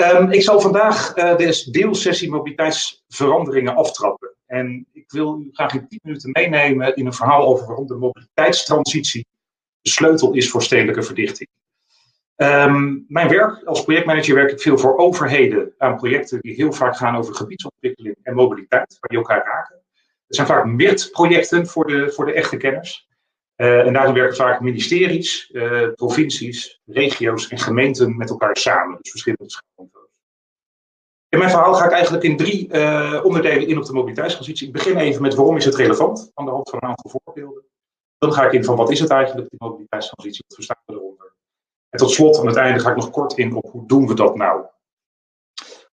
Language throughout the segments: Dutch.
Um, ik zal vandaag uh, de deelsessie mobiliteitsveranderingen aftrappen. En ik wil u graag in 10 minuten meenemen in een verhaal over waarom de mobiliteitstransitie de sleutel is voor stedelijke verdichting. Um, mijn werk als projectmanager werk ik veel voor overheden aan projecten die heel vaak gaan over gebiedsontwikkeling en mobiliteit, waar die elkaar raken. Het zijn vaak MIRT-projecten voor de, voor de echte kenners. Uh, en daarin werken vaak ministeries, uh, provincies, regio's en gemeenten met elkaar samen. Dus verschillende schaalniveaus. In mijn verhaal ga ik eigenlijk in drie uh, onderdelen in op de mobiliteitstransitie. Ik begin even met waarom is het relevant, aan de hand van een aantal voorbeelden. Dan ga ik in van wat is het eigenlijk, die mobiliteitstransitie, wat verstaan we eronder. En tot slot, aan het einde, ga ik nog kort in op hoe doen we dat nou.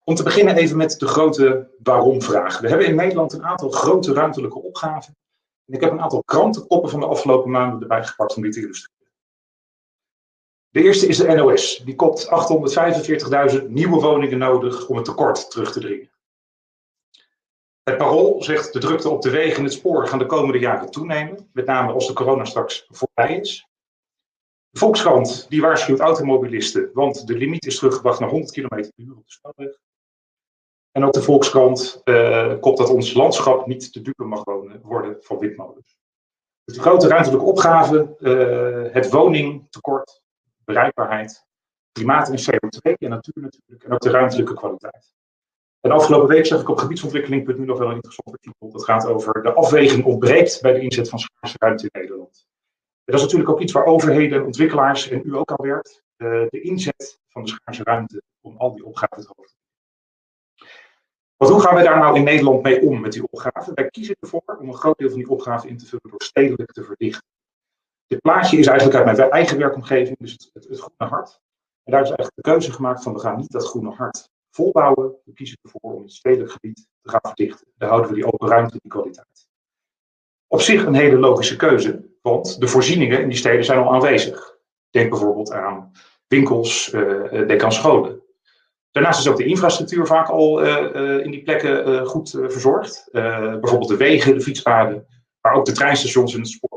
Om te beginnen even met de grote waarom-vraag. We hebben in Nederland een aantal grote ruimtelijke opgaven en ik heb een aantal krantenkoppen van de afgelopen maanden erbij gepakt om die te illustreren. De eerste is de NOS. Die kopt 845.000 nieuwe woningen nodig om het tekort terug te dringen. Het Parool zegt de drukte op de wegen en het spoor gaan de komende jaren toenemen, met name als de corona straks voorbij is. De Volkskrant die waarschuwt automobilisten, want de limiet is teruggebracht naar 100 km per uur op de snelweg. En ook de Volkskrant uh, kopt dat ons landschap niet te dupe mag wonen, worden van windmolens. Dus de grote ruimtelijke opgave, uh, het woningtekort, bereikbaarheid, klimaat en CO2 en natuur natuurlijk, en ook de ruimtelijke kwaliteit. En afgelopen week zag ik op gebiedsontwikkeling.nu nog wel een interessant artikel. Dat gaat over de afweging ontbreekt bij de inzet van schaarse ruimte in Nederland. En dat is natuurlijk ook iets waar overheden, ontwikkelaars en u ook al werkt. Uh, de inzet van de schaarse ruimte om al die opgaven te hoofd want hoe gaan we daar nou in Nederland mee om met die opgave? Wij kiezen ervoor om een groot deel van die opgave in te vullen door stedelijk te verdichten. Dit plaatje is eigenlijk uit mijn eigen werkomgeving, dus het, het, groene hart. En daar is eigenlijk de keuze gemaakt van we gaan niet dat groene hart volbouwen. We kiezen ervoor om het stedelijk gebied te gaan verdichten. Daar houden we die open ruimte, die kwaliteit. Op zich een hele logische keuze, want de voorzieningen in die steden zijn al aanwezig. Denk bijvoorbeeld aan winkels, uh, aan scholen. Daarnaast is ook de infrastructuur vaak al uh, in die plekken goed verzorgd. bijvoorbeeld de wegen, de fietspaden, maar ook de treinstations en het spoor.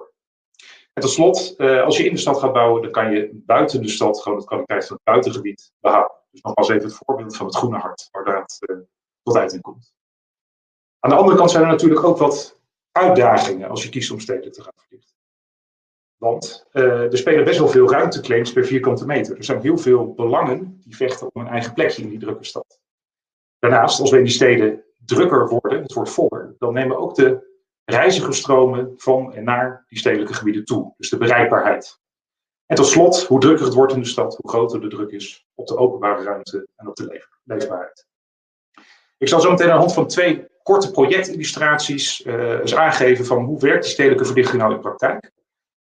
En tot slot, als je in de stad gaat bouwen, dan kan je buiten de stad gewoon de kwaliteit van het buitengebied behouden. Dus nogmaals even het voorbeeld van het groene hart, waar dat tot uiting komt. Aan de andere kant zijn er natuurlijk ook wat uitdagingen als je kiest om steden te gaan verdichten. Want uh, er spelen best wel veel ruimteclaims per vierkante meter. Er zijn heel veel belangen die vechten om een eigen plekje in die drukke stad. Daarnaast, als we in die steden drukker worden, het wordt voller, dan nemen ook de reizigersstromen van en naar die stedelijke gebieden toe. Dus de bereikbaarheid. En tot slot, hoe drukker het wordt in de stad, hoe groter de druk is op de openbare ruimte en op de leefbaarheid. Ik zal zo meteen aan de hand van twee korte projectillustraties uh, eens aangeven van hoe werkt die stedelijke verdichting nou in praktijk.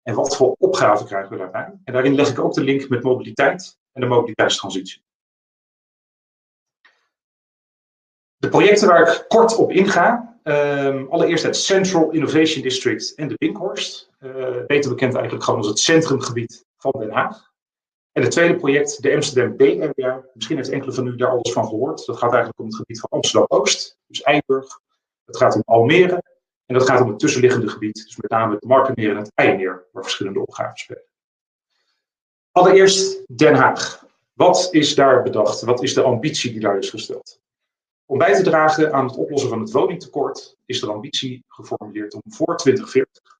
En wat voor opgaven krijgen we daarbij? En daarin leg ik ook de link met mobiliteit en de mobiliteitstransitie. De projecten waar ik kort op inga. Um, allereerst het Central Innovation District en de Binkhorst. Uh, beter bekend eigenlijk gewoon als het centrumgebied van Den Haag. En het tweede project, de Amsterdam Bay Area. Misschien heeft enkele van u daar alles van gehoord. Dat gaat eigenlijk om het gebied van Amsterdam-Oost, dus Eiburg. Het gaat om Almere en dat gaat om het tussenliggende gebied, dus met name het Markenmeer en het IJmeer, waar verschillende opgaven spelen. Allereerst Den Haag. Wat is daar bedacht? Wat is de ambitie die daar is gesteld? Om bij te dragen aan het oplossen van het woningtekort is de ambitie geformuleerd om voor 2040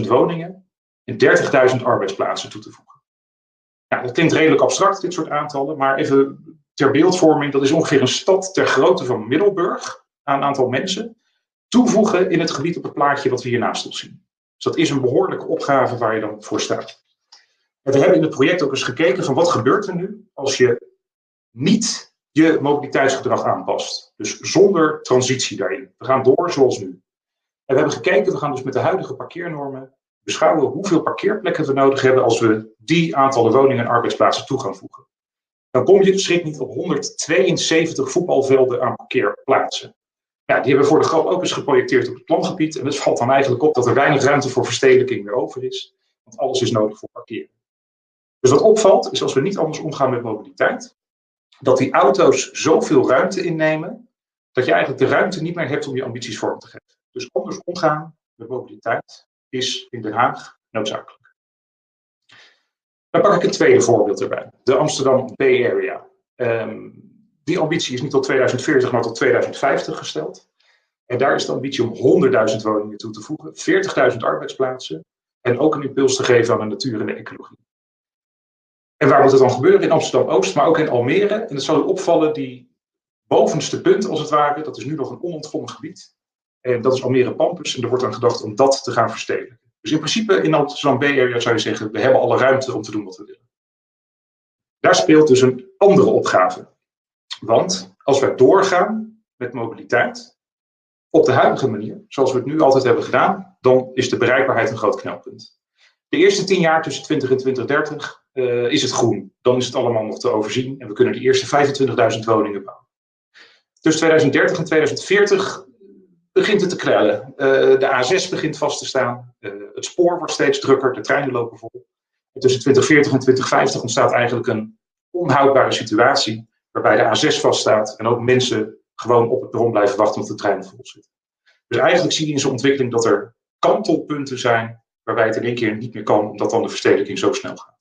30.000 woningen en 30.000 arbeidsplaatsen toe te voegen. Ja, dat klinkt redelijk abstract, dit soort aantallen, maar even ter beeldvorming, dat is ongeveer een stad ter grootte van Middelburg aan aantal mensen toevoegen in het gebied op het plaatje wat we hier naast ons zien. Dus dat is een behoorlijke opgave waar je dan voor staat. En we hebben in het project ook eens gekeken van wat gebeurt er nu als je niet je mobiliteitsgedrag aanpast. Dus zonder transitie daarin. We gaan door zoals nu. En we hebben gekeken, we gaan dus met de huidige parkeernormen beschouwen hoeveel parkeerplekken we nodig hebben als we die aantallen woningen en arbeidsplaatsen toe gaan voegen. Dan kom je schrik niet op 172 voetbalvelden aan parkeerplaatsen. Ja, die hebben we voor de grap ook eens geprojecteerd op het plangebied. En het valt dan eigenlijk op dat er weinig ruimte voor verstedelijking meer over is. Want alles is nodig voor parkeren. Dus wat opvalt, is als we niet anders omgaan met mobiliteit, dat die auto's zoveel ruimte innemen, dat je eigenlijk de ruimte niet meer hebt om je ambities vorm te geven. Dus anders omgaan met mobiliteit is in Den Haag noodzakelijk. Dan pak ik een tweede voorbeeld erbij, de Amsterdam Bay Area. Ehm, die ambitie is niet tot 2040, maar tot 2050 gesteld. En daar is de ambitie om 100.000 woningen toe te voegen, 40.000 arbeidsplaatsen en ook een impuls te geven aan de natuur en de ecologie. En waar moet het dan gebeuren? In Amsterdam-Oost, maar ook in Almere. En het zal u opvallen, die bovenste punt als het ware, dat is nu nog een onontgonnen gebied. En dat is Almere Pampus en er wordt aan gedacht om dat te gaan verstedelijken. Dus in principe in Amsterdam B-area zou je zeggen, we hebben alle ruimte om te doen wat we willen. Daar speelt dus een andere opgave. Want als wij doorgaan met mobiliteit, op de huidige manier, zoals we het nu altijd hebben gedaan, dan is de bereikbaarheid een groot knelpunt. De eerste tien jaar tussen 20 en 2030 uh, is het groen. Dan is het allemaal nog te overzien en we kunnen de eerste 25.000 woningen bouwen. Tussen 2030 en 2040 begint het te krellen. Uh, de A6 begint vast te staan. Uh, het spoor wordt steeds drukker, de treinen lopen vol. En tussen 2040 en 2050 ontstaat eigenlijk een onhoudbare situatie waarbij de A6 vaststaat en ook mensen gewoon op het perron blijven wachten omdat de treinen vol zitten. Dus eigenlijk zie je in zo'n ontwikkeling dat er kantelpunten zijn waarbij het in één keer niet meer kan, omdat dan de verstedelijking zo snel gaat.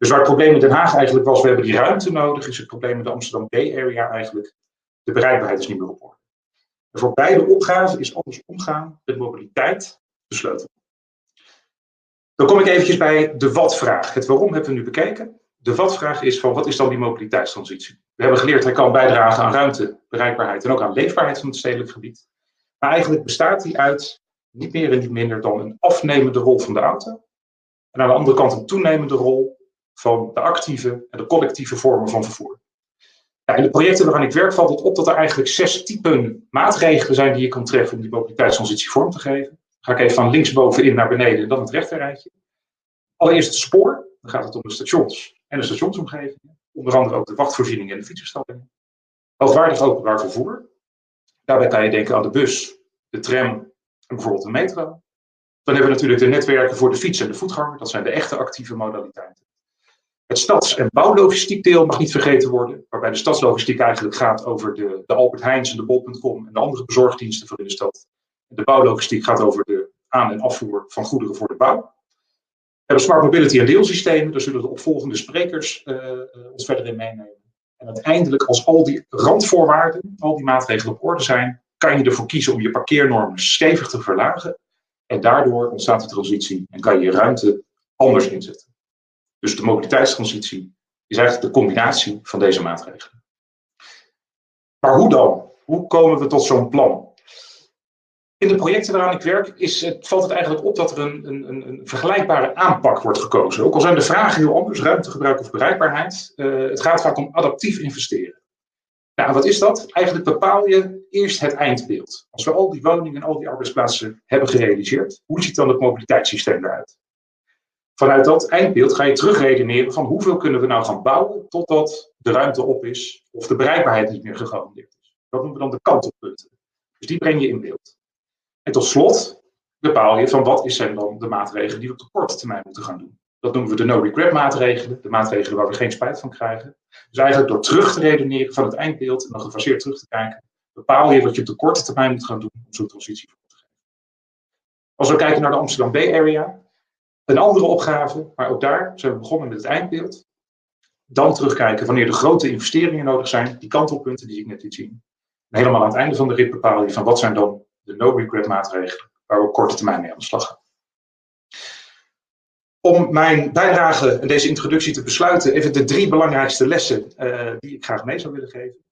Dus waar het probleem in Den Haag eigenlijk was, we hebben die ruimte nodig, is het probleem in de Amsterdam Bay-area eigenlijk, de bereikbaarheid is niet meer op orde. Voor beide opgaven is anders omgaan met mobiliteit de sleutel. Dan kom ik eventjes bij de wat-vraag. Het waarom hebben we nu bekeken. De wat-vraag is van wat is dan die mobiliteitstransitie? We hebben geleerd hij kan bijdragen aan ruimte, bereikbaarheid en ook aan leefbaarheid van het stedelijk gebied. Maar eigenlijk bestaat die uit niet meer en niet minder dan een afnemende rol van de auto. En aan de andere kant een toenemende rol van de actieve en de collectieve vormen van vervoer. Ja, in de projecten waaraan ik werk valt het op dat er eigenlijk zes typen maatregelen zijn die je kan treffen om die mobiliteitstransitie vorm te geven. Dan ga ik even van linksbovenin naar beneden en dan het rechterrijtje. Allereerst het spoor. Dan gaat het om de stations en de stationsomgevingen. Onder andere ook de wachtvoorzieningen en de fietsenstallingen. Hoogwaardig openbaar vervoer. Daarbij kan je denken aan de bus, de tram en bijvoorbeeld de metro. Dan hebben we natuurlijk de netwerken voor de fiets en de voetganger. Dat zijn de echte actieve modaliteiten. Het stads- en bouwlogistiek deel mag niet vergeten worden, waarbij de stadslogistiek eigenlijk gaat over de, de Albert Heijns en de Bol.com en de andere bezorgdiensten voor in de stad. De bouwlogistiek gaat over de aan- en afvoer van goederen voor de bouw. We hebben smart mobility en deelsystemen, daar zullen de opvolgende sprekers uh, ons verder in meenemen. En uiteindelijk, als al die randvoorwaarden, al die maatregelen op orde zijn, kan je ervoor kiezen om je parkeernormen stevig te verlagen. En daardoor ontstaat de transitie en kan je je ruimte anders inzetten. Dus de mobiliteitstransitie is eigenlijk de combinatie van deze maatregelen. Maar hoe dan? Hoe komen we tot zo'n plan? In de projecten waaraan ik werk is, het, valt het eigenlijk op dat er een, een, een, vergelijkbare aanpak wordt gekozen. Ook al zijn de vragen heel anders, ruimtegebruik of bereikbaarheid. Uh, het gaat vaak om adaptief investeren. Nou, wat is dat? Eigenlijk bepaal je eerst het eindbeeld. Als we al die woningen en al die arbeidsplaatsen hebben gerealiseerd, hoe ziet dan het mobiliteitssysteem eruit? Vanuit dat eindbeeld ga je terugredeneren van hoeveel kunnen we nou gaan bouwen totdat de ruimte op is of de bereikbaarheid niet meer gegarandeerd is. Dat noemen we dan de kantelpunten. Dus die breng je in beeld. En tot slot bepaal je van wat zijn dan de maatregelen die we op de korte termijn moeten gaan doen. Dat noemen we de no-regret maatregelen, de maatregelen waar we geen spijt van krijgen. Dus eigenlijk door terug te redeneren van het eindbeeld en dan gefaseerd terug te kijken, bepaal je wat je op de korte termijn moet gaan doen om zo'n transitie voor te geven. Als we kijken naar de Amsterdam Bay Area, een andere opgave, maar ook daar zijn we begonnen met het eindbeeld. Dan terugkijken wanneer de grote investeringen nodig zijn, die kantelpunten die ik net liet zien. En helemaal aan het einde van de rit bepaal je van wat zijn dan de no-regret maatregelen waar we op korte termijn mee aan de slag gaan. Om mijn bijdrage en deze introductie te besluiten, even de drie belangrijkste lessen uh, die ik graag mee zou willen geven.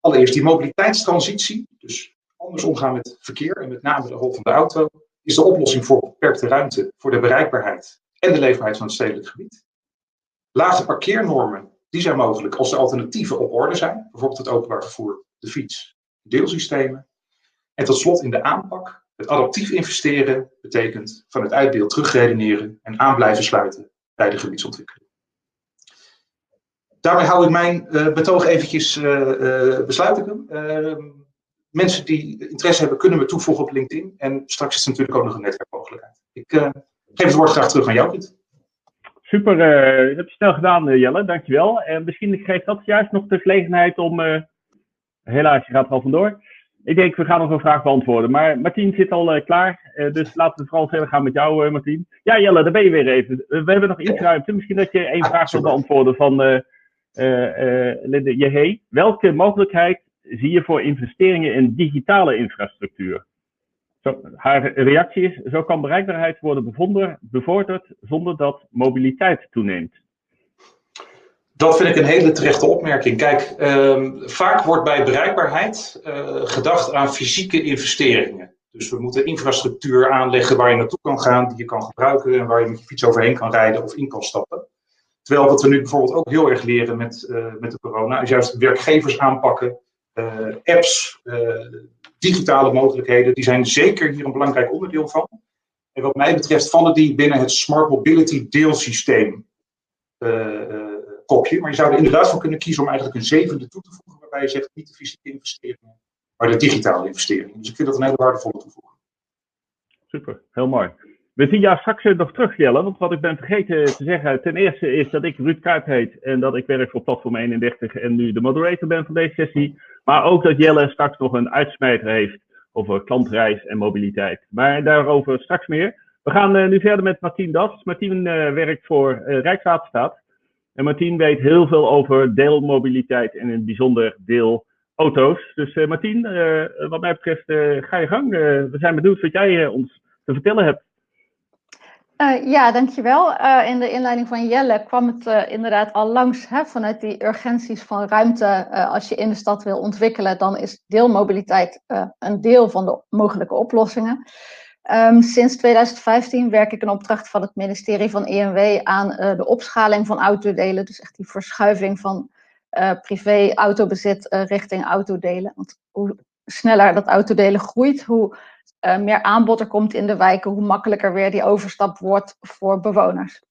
Allereerst die mobiliteitstransitie, dus anders omgaan met verkeer en met name de rol van de auto, is de oplossing voor beperkte ruimte, voor de bereikbaarheid en de leefbaarheid van het stedelijk gebied. Lage parkeernormen, die zijn mogelijk als de alternatieven op orde zijn, bijvoorbeeld het openbaar vervoer, de fiets, deelsystemen. En tot slot in de aanpak, het adaptief investeren betekent van het uitbeeld terugredeneren en aan blijven sluiten bij de gebiedsontwikkeling. Daarmee hou ik mijn uh, betoog eventjes, uh, uh, besluit ik hem. Mensen die interesse hebben, kunnen me toevoegen op LinkedIn. En straks is er natuurlijk ook nog een netwerkmogelijkheid. Ik uh, geef het woord graag terug aan jou, Piet. Super, uh, dat heb je snel gedaan, uh, Jelle. Dankjewel. En misschien geeft dat juist nog de gelegenheid om... helaas, je gaat er al vandoor. Ik denk, we gaan nog een vraag beantwoorden. Maar Martien zit al klaar. dus laten we vooral verder gaan met jou, Martien. Ja, Jelle, daar ben je weer even. we hebben nog iets ruimte. Misschien dat je één ah, vraag wil beantwoorden van Linde Jehe, welke mogelijkheid zie je voor investeringen in digitale infrastructuur? Zo, haar reactie is, zo kan bereikbaarheid worden bevorderd zonder dat mobiliteit toeneemt. Dat vind ik een hele terechte opmerking. Kijk, ehm, vaak wordt bij bereikbaarheid uh, gedacht aan fysieke investeringen. Dus we moeten infrastructuur aanleggen waar je naartoe kan gaan, die je kan gebruiken en waar je met je fiets overheen kan rijden of in kan stappen. Terwijl wat we nu bijvoorbeeld ook heel erg leren met, uh, met de corona, is juist werkgevers aanpakken, apps, digitale mogelijkheden, die zijn zeker hier een belangrijk onderdeel van. En wat mij betreft vallen die binnen het Smart Mobility deelsysteem kopje. Maar je zou er inderdaad voor kunnen kiezen om eigenlijk een zevende toe te voegen, waarbij je zegt niet de fysieke investeringen, maar de digitale investeringen. Dus ik vind dat een hele waardevolle toevoeging. Super, heel mooi. We zien jou straks nog terug, Jelle. Want wat ik ben vergeten te zeggen, ten eerste is dat ik Ruud Kuip heet en dat ik werk voor Platform 31 en nu de moderator ben van deze sessie. Maar ook dat Jelle straks nog een uitsmijter heeft over klantreis en mobiliteit. Maar daarover straks meer. We gaan uh, nu verder met Martien Das. Martien uh, werkt voor uh, Rijkswaterstaat. En Martien weet heel veel over deelmobiliteit en in het bijzonder deelauto's. Dus Martien, wat mij betreft, ga je gang. we zijn benieuwd wat jij ons te vertellen hebt. Ja, dankjewel. in de inleiding van Jelle kwam het inderdaad al langs hè, vanuit die urgenties van ruimte. als je in de stad wil ontwikkelen, dan is deelmobiliteit een deel van de mogelijke oplossingen. Um, sinds 2015 werk ik in opdracht van het ministerie van ENW aan uh, de opschaling van autodelen. Dus echt die verschuiving van uh, privé-autobezit uh, richting autodelen. Want hoe sneller dat autodelen groeit, hoe meer aanbod er komt in de wijken, hoe makkelijker weer die overstap wordt voor bewoners.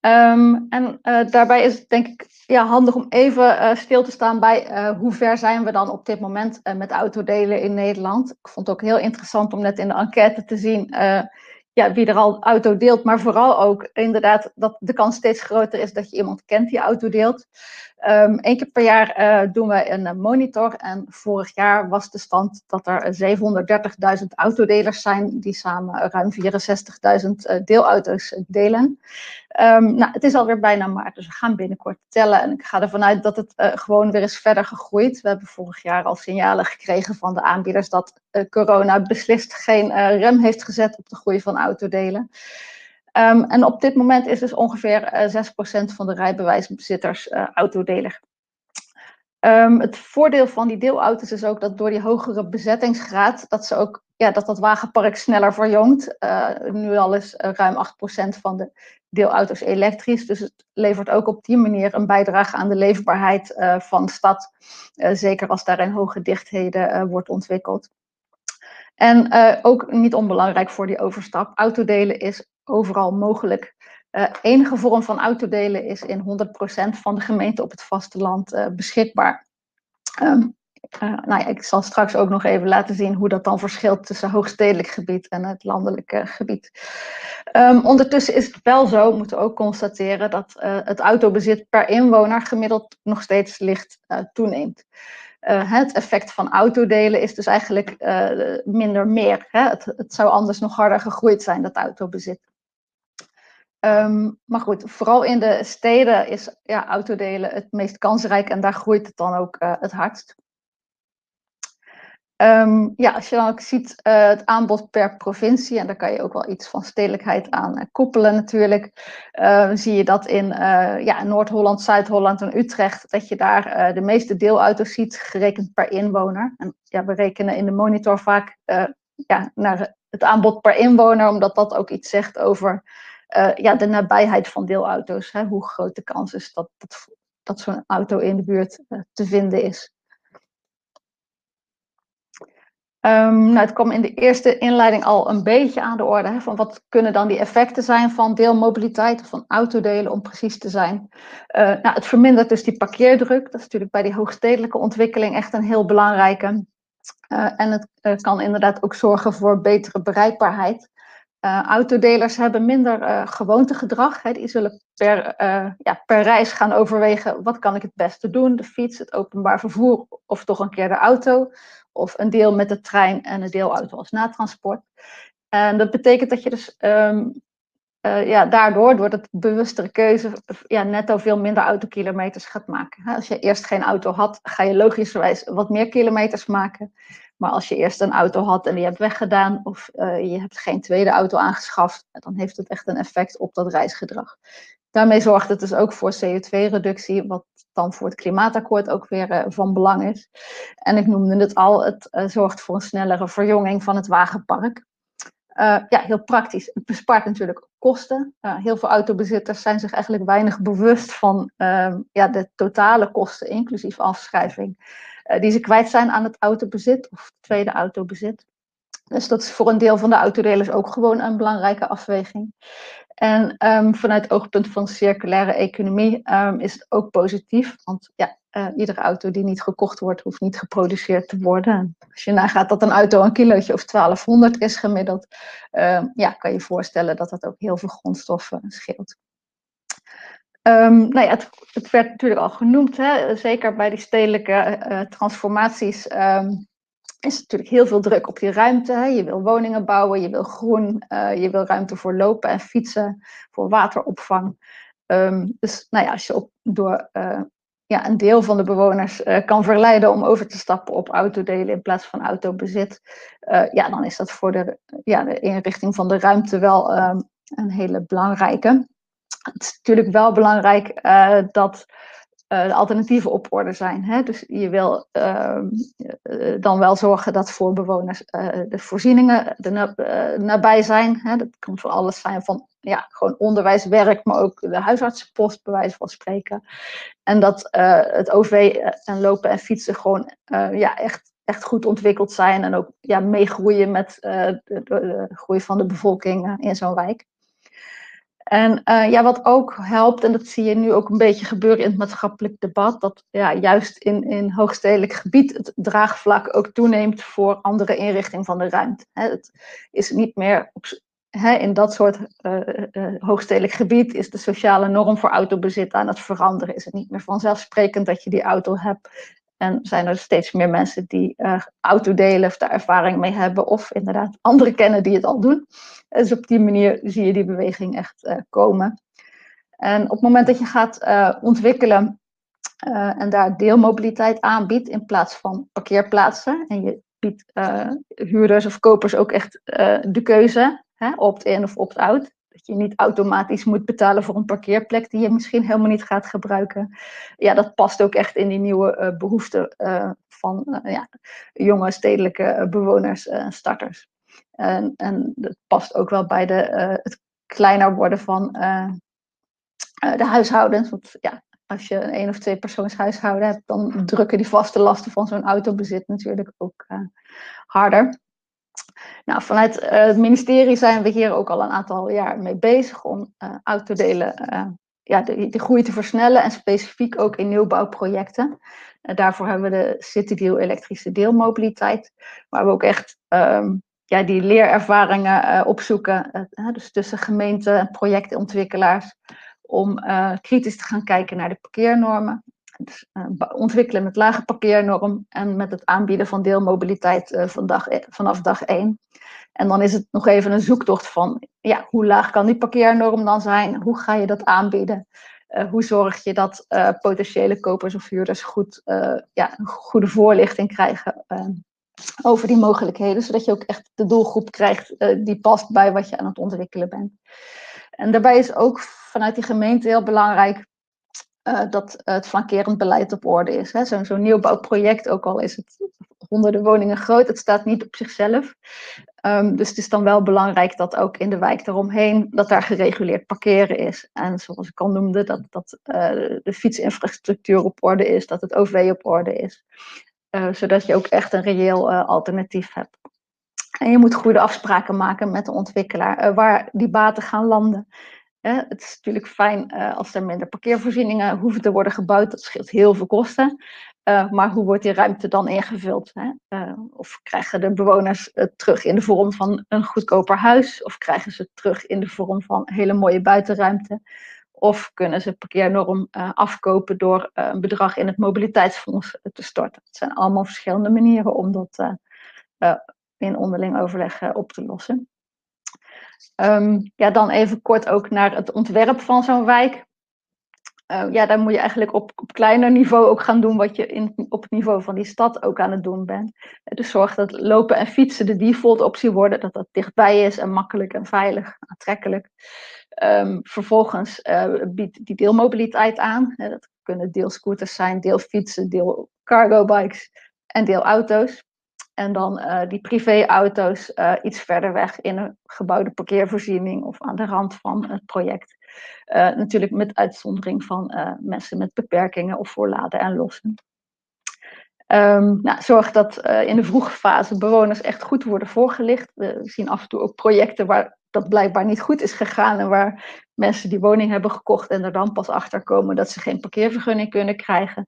Um, en daarbij is het denk ik ja, handig om even uh, stil te staan bij hoe ver zijn we dan op dit moment met autodelen in Nederland. Ik vond het ook heel interessant om net in de enquête te zien ja, wie er al auto deelt, maar vooral ook inderdaad dat de kans steeds groter is dat je iemand kent die auto deelt. Um, Eén keer per jaar uh, doen we een monitor en vorig jaar was de stand dat er 730.000 autodelers zijn die samen ruim 64.000 deelauto's delen. Um, nou, het is alweer bijna maart, dus we gaan binnenkort tellen. En ik ga ervan uit dat het uh, gewoon weer is verder gegroeid. We hebben vorig jaar al signalen gekregen van de aanbieders dat corona beslist geen rem heeft gezet op de groei van autodelen. Um, en op dit moment is dus ongeveer 6% van de rijbewijsbezitters autodeler. Um, het voordeel van die deelauto's is ook dat door die hogere bezettingsgraad, dat ze ook ja, dat dat wagenpark sneller verjongt. Uh, nu al is ruim 8% van de deelauto's elektrisch. Dus het levert ook op die manier een bijdrage aan de leefbaarheid van stad. zeker als daar in hoge dichtheden wordt ontwikkeld. En ook niet onbelangrijk voor die overstap. Autodelen is overal mogelijk. enige vorm van autodelen is in 100% van de gemeenten op het vasteland beschikbaar. Um, uh, nou ja, ik zal straks ook nog even laten zien hoe dat dan verschilt tussen hoogstedelijk gebied en het landelijke gebied. Um, ondertussen is het wel zo, moeten we ook constateren, dat uh, het autobezit per inwoner gemiddeld nog steeds licht uh, toeneemt. het effect van autodelen is dus eigenlijk minder meer. Hè? Het, het, zou anders nog harder gegroeid zijn, dat autobezit. Um, maar goed, vooral in de steden is ja, autodelen het meest kansrijk en daar groeit het dan ook het hardst. Um, ja, als je dan ook ziet uh, het aanbod per provincie, en daar kan je ook wel iets van stedelijkheid aan uh, koppelen natuurlijk, uh, zie je dat in ja, Noord-Holland, Zuid-Holland en Utrecht, dat je daar de meeste deelauto's ziet, gerekend per inwoner. En ja, we rekenen in de monitor vaak ja, naar het aanbod per inwoner, omdat dat ook iets zegt over ja, de nabijheid van deelauto's. Hè, hoe groot de kans is dat, dat, dat zo'n auto in de buurt te vinden is. Um, nou, het kwam in de eerste inleiding al een beetje aan de orde. Hè, van wat kunnen dan die effecten zijn van deelmobiliteit, of van autodelen om precies te zijn. Uh, nou, het vermindert dus die parkeerdruk. Dat is natuurlijk bij die hoogstedelijke ontwikkeling echt een heel belangrijke. En het kan inderdaad ook zorgen voor betere bereikbaarheid. Autodelers hebben minder gewoontegedrag. Hè, die zullen per, ja, per reis gaan overwegen wat kan ik het beste doen. De fiets, het openbaar vervoer of toch een keer de auto of een deel met de trein en een deelauto als natransport. En dat betekent dat je dus um, ja, daardoor, door het bewustere keuze, ja, netto veel minder autokilometers gaat maken. Als je eerst geen auto had, ga je logischerwijs wat meer kilometers maken. Maar als je eerst een auto had en die hebt weggedaan, of je hebt geen tweede auto aangeschaft, dan heeft het echt een effect op dat reisgedrag. Daarmee zorgt het dus ook voor CO2-reductie, wat dan voor het klimaatakkoord ook weer uh, van belang is. En ik noemde het al, het uh, zorgt voor een snellere verjonging van het wagenpark. Ja, heel praktisch. Het bespaart natuurlijk kosten. heel veel autobezitters zijn zich eigenlijk weinig bewust van ehm, ja, de totale kosten, inclusief afschrijving, die ze kwijt zijn aan het autobezit of tweede autobezit. Dus dat is voor een deel van de autodelers ook gewoon een belangrijke afweging. En um, vanuit oogpunt van circulaire economie um, is het ook positief. Want ja, uh, iedere auto die niet gekocht wordt, hoeft niet geproduceerd te worden. Als je nagaat dat een auto een kilootje of 1200 is gemiddeld, uh, ja, kan je voorstellen dat dat ook heel veel grondstoffen scheelt. Um, nou ja, het, het, werd natuurlijk al genoemd, hè? zeker bij die stedelijke uh, transformaties is natuurlijk heel veel druk op je ruimte. Hè. Je wil woningen bouwen, je wil groen, uh, je wil ruimte voor lopen en fietsen, voor wateropvang. Um, dus nou ja, als je op, door ja, een deel van de bewoners kan verleiden om over te stappen op autodelen in plaats van autobezit, ja, dan is dat voor de, ja, de inrichting van de ruimte wel um, een hele belangrijke. Het is natuurlijk wel belangrijk dat uh, de alternatieven op orde zijn. Hè? Dus je wil uh, dan wel zorgen dat voor bewoners de voorzieningen er nabij zijn. Hè? Dat kan voor alles zijn van ja, gewoon onderwijs, werk, maar ook de huisartsenpost, bij wijze van spreken. En dat het OV en lopen en fietsen gewoon ja, echt, echt goed ontwikkeld zijn en ook ja, meegroeien met de, groei van de bevolking in zo'n wijk. En uh, ja, wat ook helpt, en dat zie je nu ook een beetje gebeuren in het maatschappelijk debat, dat ja, juist in, in hoogstedelijk gebied het draagvlak ook toeneemt voor andere inrichting van de ruimte. het is niet meer in dat soort uh, hoogstedelijk gebied is de sociale norm voor autobezit aan het veranderen. Is het niet meer vanzelfsprekend dat je die auto hebt. En zijn er steeds meer mensen die uh, auto delen of daar ervaring mee hebben, of inderdaad anderen kennen die het al doen. Dus op die manier zie je die beweging echt uh, komen. En op het moment dat je gaat uh, ontwikkelen en daar deelmobiliteit aanbiedt in plaats van parkeerplaatsen, en je biedt huurders of kopers ook echt de keuze, opt-in of opt-out, dat je niet automatisch moet betalen voor een parkeerplek die je misschien helemaal niet gaat gebruiken. Ja, dat past ook echt in die nieuwe uh, behoeften uh, van uh, ja, jonge stedelijke bewoners starters. En, en dat past ook wel bij de, het kleiner worden van de huishoudens. Want ja, als je een één of twee persoons huishouden hebt, dan drukken die vaste lasten van zo'n autobezit natuurlijk ook harder. Nou, vanuit uh, het ministerie zijn we hier ook al een aantal jaar mee bezig om uh, ja, de, groei te versnellen en specifiek ook in nieuwbouwprojecten. daarvoor hebben we de City Deal elektrische deelmobiliteit, waar we ook echt um, ja, die leerervaringen opzoeken, dus tussen gemeenten en projectontwikkelaars, om kritisch te gaan kijken naar de parkeernormen. Dus, ontwikkelen met lage parkeernorm en met het aanbieden van deelmobiliteit van dag, e-, vanaf dag 1. En dan is het nog even een zoektocht van ja, hoe laag kan die parkeernorm dan zijn? Hoe ga je dat aanbieden? Uh, hoe zorg je dat potentiële kopers of huurders goed, ja, een goede voorlichting krijgen over die mogelijkheden, zodat je ook echt de doelgroep krijgt die past bij wat je aan het ontwikkelen bent. En daarbij is ook vanuit die gemeente heel belangrijk uh, dat het flankerend beleid op orde is. Zo'n zo nieuwbouwproject, ook al is het honderden woningen groot, het staat niet op zichzelf. Um, dus het is dan wel belangrijk dat ook in de wijk daaromheen, dat daar gereguleerd parkeren is. En zoals ik al noemde, dat, dat uh, de fietsinfrastructuur op orde is, dat het OV op orde is. Uh, zodat je ook echt een reëel alternatief hebt. En je moet goede afspraken maken met de ontwikkelaar waar die baten gaan landen. Het is natuurlijk fijn uh, als er minder parkeervoorzieningen hoeven te worden gebouwd. Dat scheelt heel veel kosten. Uh, maar hoe wordt die ruimte dan ingevuld? Hè? Uh, of krijgen de bewoners het terug in de vorm van een goedkoper huis? Of krijgen ze het terug in de vorm van hele mooie buitenruimte? Of kunnen ze parkeernorm afkopen door een bedrag in het mobiliteitsfonds te storten? Het zijn allemaal verschillende manieren om dat in onderling overleg op te lossen. Ehm, ja, dan even kort ook naar het ontwerp van zo'n wijk. Uh, ja, dan moet je eigenlijk op, op kleiner niveau ook gaan doen wat je in, op het niveau van die stad ook aan het doen bent. Dus zorg dat lopen en fietsen de default optie worden, dat dat dichtbij is en makkelijk en veilig, aantrekkelijk. Um, vervolgens uh, biedt die deelmobiliteit aan. Dat kunnen deelscooters zijn, deelfietsen, deel cargo bikes en deelauto's. En dan uh, die privéauto's uh, iets verder weg in een gebouwde parkeervoorziening of aan de rand van het project. Uh, natuurlijk met uitzondering van mensen met beperkingen of voor laden en lossen. Um, nou, zorg dat in de vroege fase bewoners echt goed worden voorgelicht. We zien af en toe ook projecten waar dat blijkbaar niet goed is gegaan en waar mensen die woning hebben gekocht en er dan pas achter komen dat ze geen parkeervergunning kunnen krijgen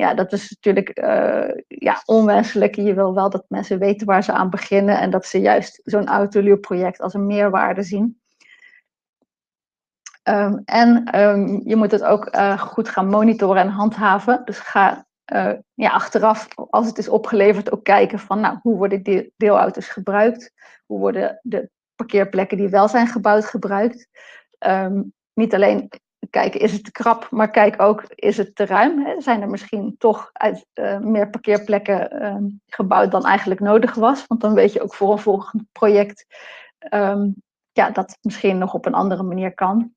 ja, dat is natuurlijk uh, ja, onwenselijk. Je wil wel dat mensen weten waar ze aan beginnen en dat ze juist zo'n autoluurproject als een meerwaarde zien. Um, en um, je moet het ook uh, goed gaan monitoren en handhaven. Dus ga uh, ja, achteraf, als het is opgeleverd, ook kijken van nou, hoe worden die deelauto's gebruikt? Hoe worden de parkeerplekken die wel zijn gebouwd gebruikt? Um, niet alleen kijken, is het te krap, maar kijk ook, is het te ruim? Hè? Zijn er misschien toch uit, uh, meer parkeerplekken uh, gebouwd dan eigenlijk nodig was? Want dan weet je ook voor een volgend project um, ja, dat misschien nog op een andere manier kan.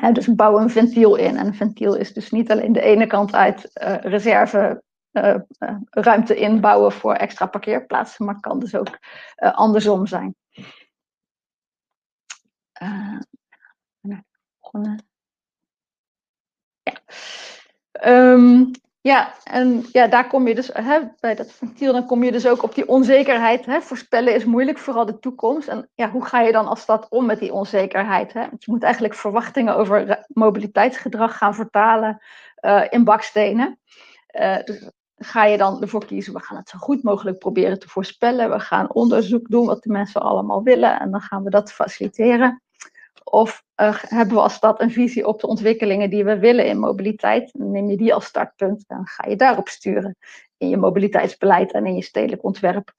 Hè, dus bouw een ventiel in. En een ventiel is dus niet alleen de ene kant uit uh, reserve uh, ruimte inbouwen voor extra parkeerplaatsen, maar kan dus ook andersom zijn. Ja. Um, ja, en ja, daar kom je dus, hè, bij dat ventiel, dan kom je dus ook op die onzekerheid. Hè. Voorspellen is moeilijk, vooral de toekomst. En ja, hoe ga je dan als stad om met die onzekerheid? Hè? Je moet eigenlijk verwachtingen over mobiliteitsgedrag gaan vertalen uh, in bakstenen. Uh, dus ga je dan ervoor kiezen, we gaan het zo goed mogelijk proberen te voorspellen. We gaan onderzoek doen wat de mensen allemaal willen en dan gaan we dat faciliteren. Of uh, hebben we als stad een visie op de ontwikkelingen die we willen in mobiliteit? Dan neem je die als startpunt en ga je daarop sturen in je mobiliteitsbeleid en in je stedelijk ontwerp.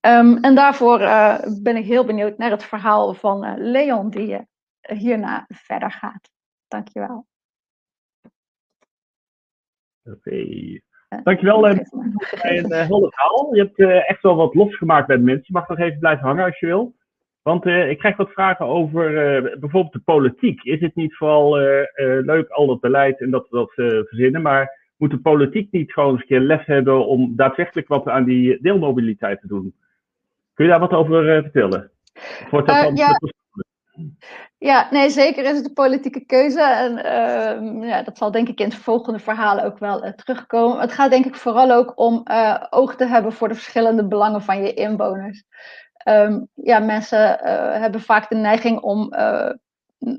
Um, en daarvoor uh, ben ik heel benieuwd naar het verhaal van uh, Leon, die hierna verder gaat. Dankjewel. Oké. Okay. Dankjewel. Uh, een helder verhaal. Je hebt echt wel wat losgemaakt bij de mensen. Je mag nog even blijven hangen als je wil. Want uh, ik krijg wat vragen over uh, bijvoorbeeld de politiek. Is het niet vooral uh, leuk, al dat beleid en dat we dat verzinnen, maar moet de politiek niet gewoon eens een keer les hebben om daadwerkelijk wat aan die deelmobiliteit te doen? Kun je daar wat over vertellen? Wordt dat dan ja. Ja, nee, zeker is het een politieke keuze. En uh, ja, dat zal denk ik in het volgende verhaal ook wel uh, terugkomen. Het gaat denk ik vooral ook om uh, oog te hebben voor de verschillende belangen van je inwoners. Um, ja, mensen uh, hebben vaak de neiging om uh,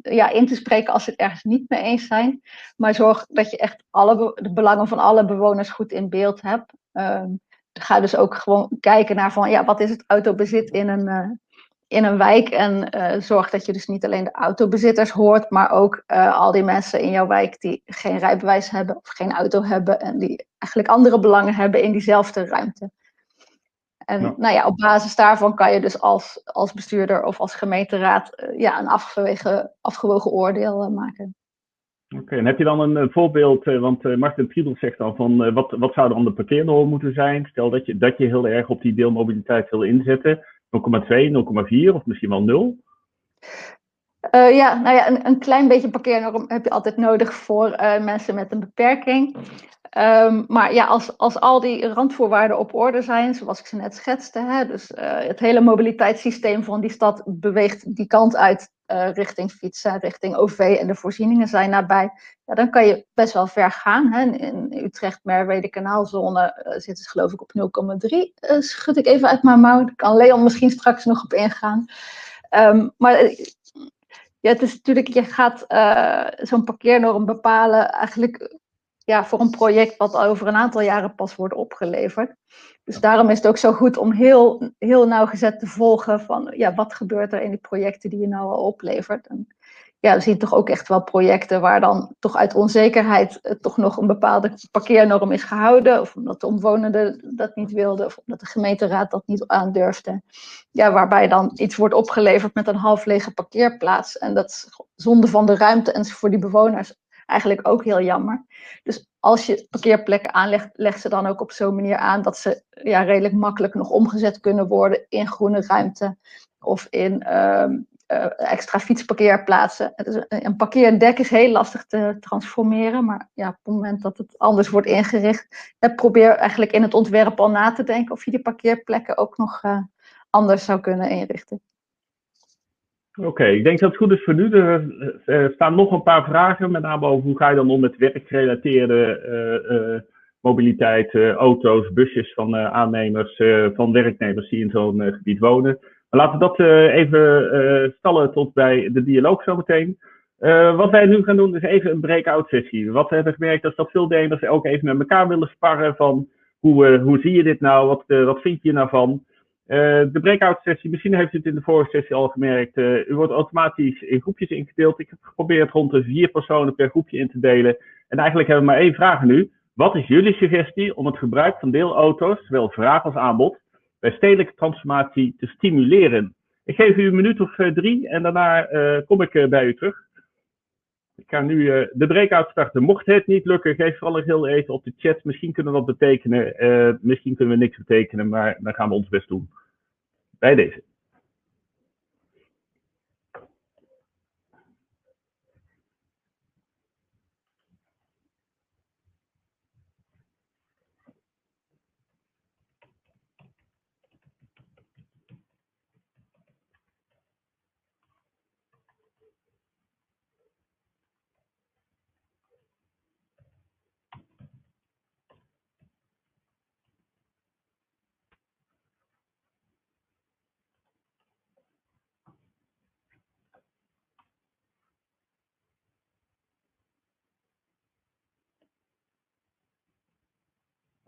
ja, in te spreken als ze het ergens niet mee eens zijn. Maar zorg dat je echt alle de belangen van alle bewoners goed in beeld hebt. Um, ga dus ook gewoon kijken naar van, ja, wat is het autobezit in een, uh, in een wijk. En zorg dat je dus niet alleen de autobezitters hoort, maar ook al die mensen in jouw wijk die geen rijbewijs hebben of geen auto hebben. En die eigenlijk andere belangen hebben in diezelfde ruimte. En ja. nou ja, op basis daarvan kan je dus als, als bestuurder of als gemeenteraad uh, ja, een afgewogen, afgewogen oordeel uh, maken. Oké, okay, en heb je dan een, een voorbeeld, uh, want Martin Triedel zegt al van wat, wat zou dan de parkeernorm moeten zijn? Stel dat je, dat je heel erg op die deelmobiliteit wil inzetten, 0,2, 0,4 of misschien wel 0? Uh, ja, nou ja, een, een, klein beetje parkeernorm heb je altijd nodig voor uh, mensen met een beperking. Um, maar ja, als, als al die randvoorwaarden op orde zijn, zoals ik ze net schetste, hè, dus uh, het hele mobiliteitssysteem van die stad beweegt die kant uit richting fietsen, richting OV en de voorzieningen zijn nabij, ja, dan kan je best wel ver gaan. Hè. In Utrecht, Merwede, Kanaalzone zitten ze geloof ik op 0,3, schud ik even uit mijn mouw. Daar kan Leon misschien straks nog op ingaan. Um, maar ja, het is natuurlijk, je gaat uh, zo'n parkeernorm bepalen eigenlijk ja, voor een project wat over een aantal jaren pas wordt opgeleverd. Dus daarom is het ook zo goed om heel, heel nauwgezet te volgen van ja, wat gebeurt er in die projecten die je nou al oplevert. En ja, we zien toch ook echt wel projecten waar dan toch uit onzekerheid toch nog een bepaalde parkeernorm is gehouden. Of omdat de omwonenden dat niet wilden, of omdat de gemeenteraad dat niet aandurfde. Ja, waarbij dan iets wordt opgeleverd met een half lege parkeerplaats. En dat is zonde van de ruimte en voor die bewoners eigenlijk ook heel jammer. Dus als je parkeerplekken aanlegt, leg ze dan ook op zo'n manier aan dat ze ja, redelijk makkelijk nog omgezet kunnen worden in groene ruimte of in ehm, eh, extra fietsparkeerplaatsen. Dus een parkeerdek is heel lastig te transformeren, maar ja, op het moment dat het anders wordt ingericht, eh, probeer eigenlijk in het ontwerp al na te denken of je die parkeerplekken ook nog uh, anders zou kunnen inrichten. Oké, ik denk dat het goed is voor nu. Er staan nog een paar vragen, met name over hoe ga je dan om met werkgerelateerde mobiliteit, auto's, busjes van aannemers, van werknemers die in zo'n gebied wonen. Laten we dat uh, even uh, stallen tot bij de dialoog zometeen. Uh, wat wij nu gaan doen is even een breakout sessie. Wat we hebben gemerkt is dat veel deelnemers ook even met elkaar willen sparren van hoe, hoe zie je dit nou, wat, wat vind je nou van. de breakout sessie, misschien heeft u het in de vorige sessie al gemerkt, u wordt automatisch in groepjes ingedeeld. Ik heb geprobeerd rond de vier personen per groepje in te delen. En eigenlijk hebben we maar één vraag nu. Wat is jullie suggestie om het gebruik van deelauto's, zowel vraag als aanbod, bij stedelijke transformatie te stimuleren. Ik geef u een minuut of eh, drie en daarna uh, kom ik bij u terug. Ik ga nu uh, de breakout starten. Mocht het niet lukken, geef vooral heel even op de chat. Misschien kunnen we wat betekenen, misschien kunnen we niks betekenen, maar dan gaan we ons best doen. Bij deze.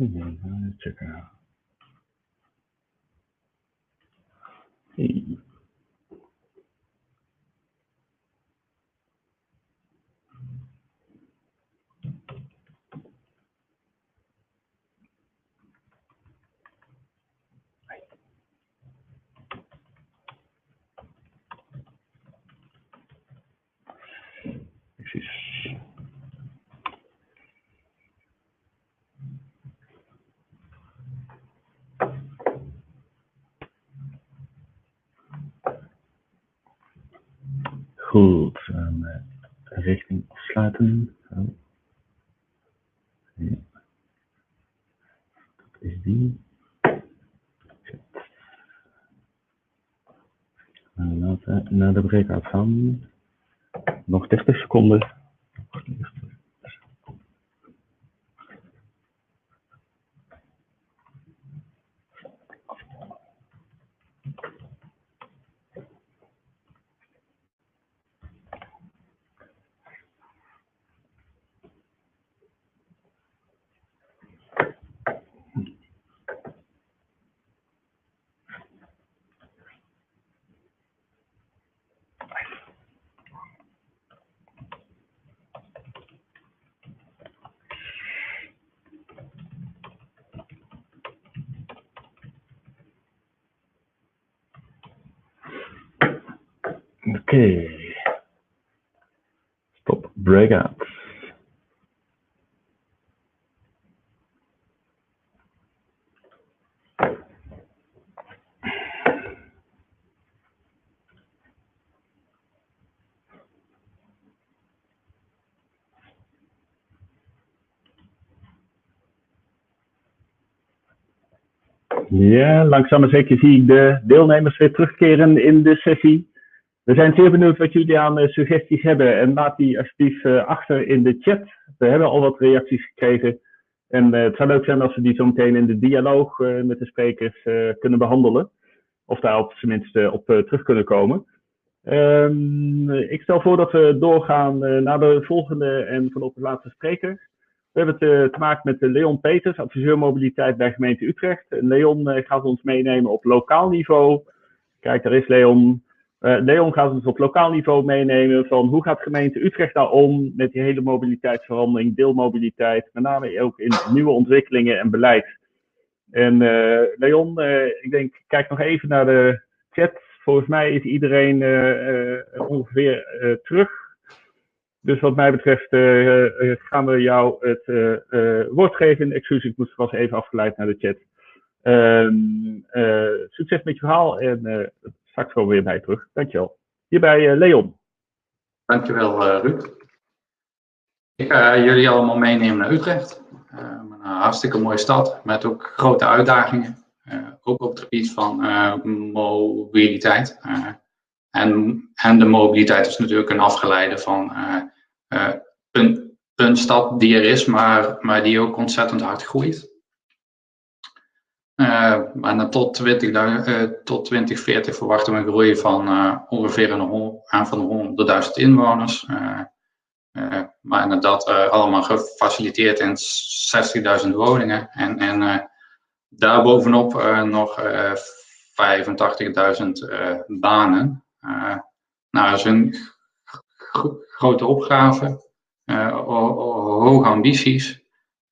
Checken. Hey. Precies. Goed, um, richting afsluiten. Ja. Dat is die. Laten we naar de breakout gaan. Nog 30 seconden. Okay. Stop breakouts. Ja, langzaam maar zeker zie ik de deelnemers weer terugkeren in de sessie. We zijn zeer benieuwd wat jullie aan uh, suggesties hebben en laat die alsjeblieft uh, achter in de chat. We hebben al wat reacties gekregen en uh, het zou leuk zijn als we die zo meteen in de dialoog met de sprekers kunnen behandelen. Of daar op zijn minst op terug kunnen komen. Um, ik stel voor dat we doorgaan naar de volgende en vanop de laatste spreker. We hebben het te maken met Leon Peters, adviseur mobiliteit bij gemeente Utrecht. Leon gaat ons meenemen op lokaal niveau. Kijk, daar is Leon. Leon gaat ons op lokaal niveau meenemen van hoe gaat gemeente Utrecht daar om met die hele mobiliteitsverandering, deelmobiliteit, met name ook in nieuwe ontwikkelingen en beleid. En Leon, ik denk, kijk nog even naar de chat. Volgens mij is iedereen ongeveer terug. Dus wat mij betreft gaan we jou het woord geven. Excuus, ik moest was even afgeleid naar de chat. Ehm, succes met je verhaal en straks gewoon weer bij terug. Dankjewel. Hierbij Leon. Dankjewel Ruud. Ik ga jullie allemaal meenemen naar Utrecht. Een hartstikke mooie stad met ook grote uitdagingen. ook op het gebied van mobiliteit. En, de mobiliteit is natuurlijk een afgeleide van een, een stad die er is, maar, maar die ook ontzettend hard groeit. Uh, tot, 20, uh, tot 2040 verwachten we een groei van ongeveer een aan van 100.000 inwoners. maar inderdaad allemaal gefaciliteerd in 60.000 woningen. En, en daarbovenop nog 85.000 banen. Nou, dat is een grote opgave, hoge ambities.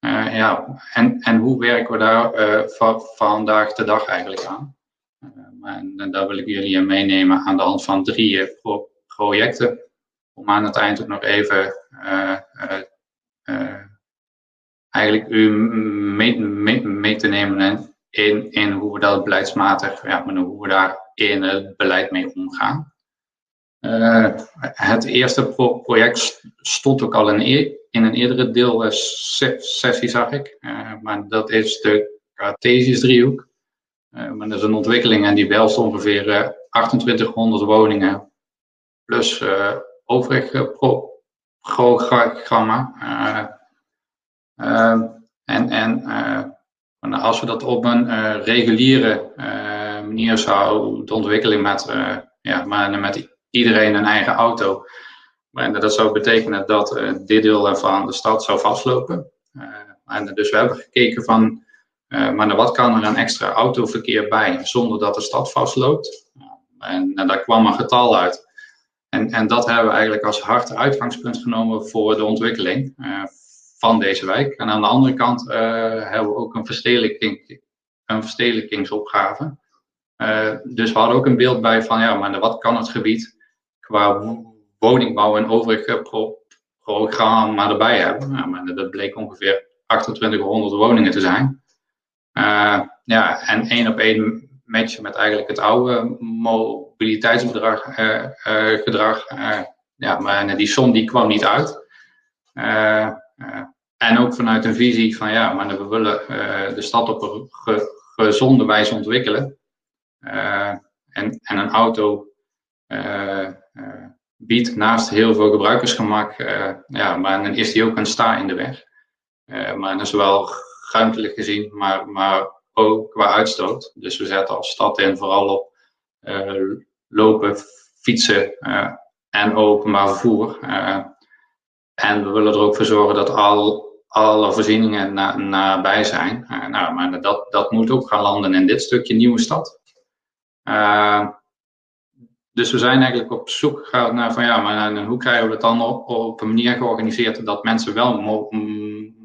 Uh, ja, en, en hoe werken we daar uh, va vandaag de dag eigenlijk aan? En, daar wil ik jullie meenemen aan de hand van drie pro projecten. Om aan het eind ook nog even eigenlijk u mee, mee, te nemen in, in hoe we dat beleidsmatig, ja, hoe we daar in het beleid mee omgaan. het eerste pro project stond ook al in, in een eerdere deelsessie, zag ik. Uh, maar dat is de Cartesius driehoek. Maar dat is een ontwikkeling en die behelst ongeveer 2800 woningen plus overig programma. en en als we dat op een reguliere manier zouden de ontwikkeling met, ja, maar met iedereen een eigen auto en dat zou betekenen dat uh, dit deel van de stad zou vastlopen. Uh, en dus we hebben gekeken van, maar wat kan er aan extra autoverkeer bij zonder dat de stad vastloopt? En, en daar kwam een getal uit. En, en dat hebben we eigenlijk als hard uitgangspunt genomen voor de ontwikkeling van deze wijk. En aan de andere kant hebben we ook een, verstedelijking, een verstedelijkingsopgave. Dus we hadden ook een beeld bij van, ja, maar wat kan het gebied qua woningbouw en overig programma erbij hebben. Ja, maar dat bleek ongeveer 2800 woningen te zijn. Uh, ja, en één op één matchen met eigenlijk het oude mobiliteitsgedrag. gedrag. ja, maar die som die kwam niet uit. en ook vanuit een visie van ja, maar we willen de stad op een gezonde wijze ontwikkelen. En, en een auto biedt naast heel veel gebruikersgemak, ja, maar dan is die ook een sta in de weg. maar dan is wel ruimtelijk gezien, maar, maar ook qua uitstoot. Dus we zetten als stad in vooral op lopen, fietsen en openbaar vervoer. En we willen er ook voor zorgen dat al, alle voorzieningen na, nabij zijn. nou, maar dat, dat moet ook gaan landen in dit stukje nieuwe stad. Dus we zijn eigenlijk op zoek gegaan naar van ja, maar hoe krijgen we het dan op, een manier georganiseerd dat mensen wel mo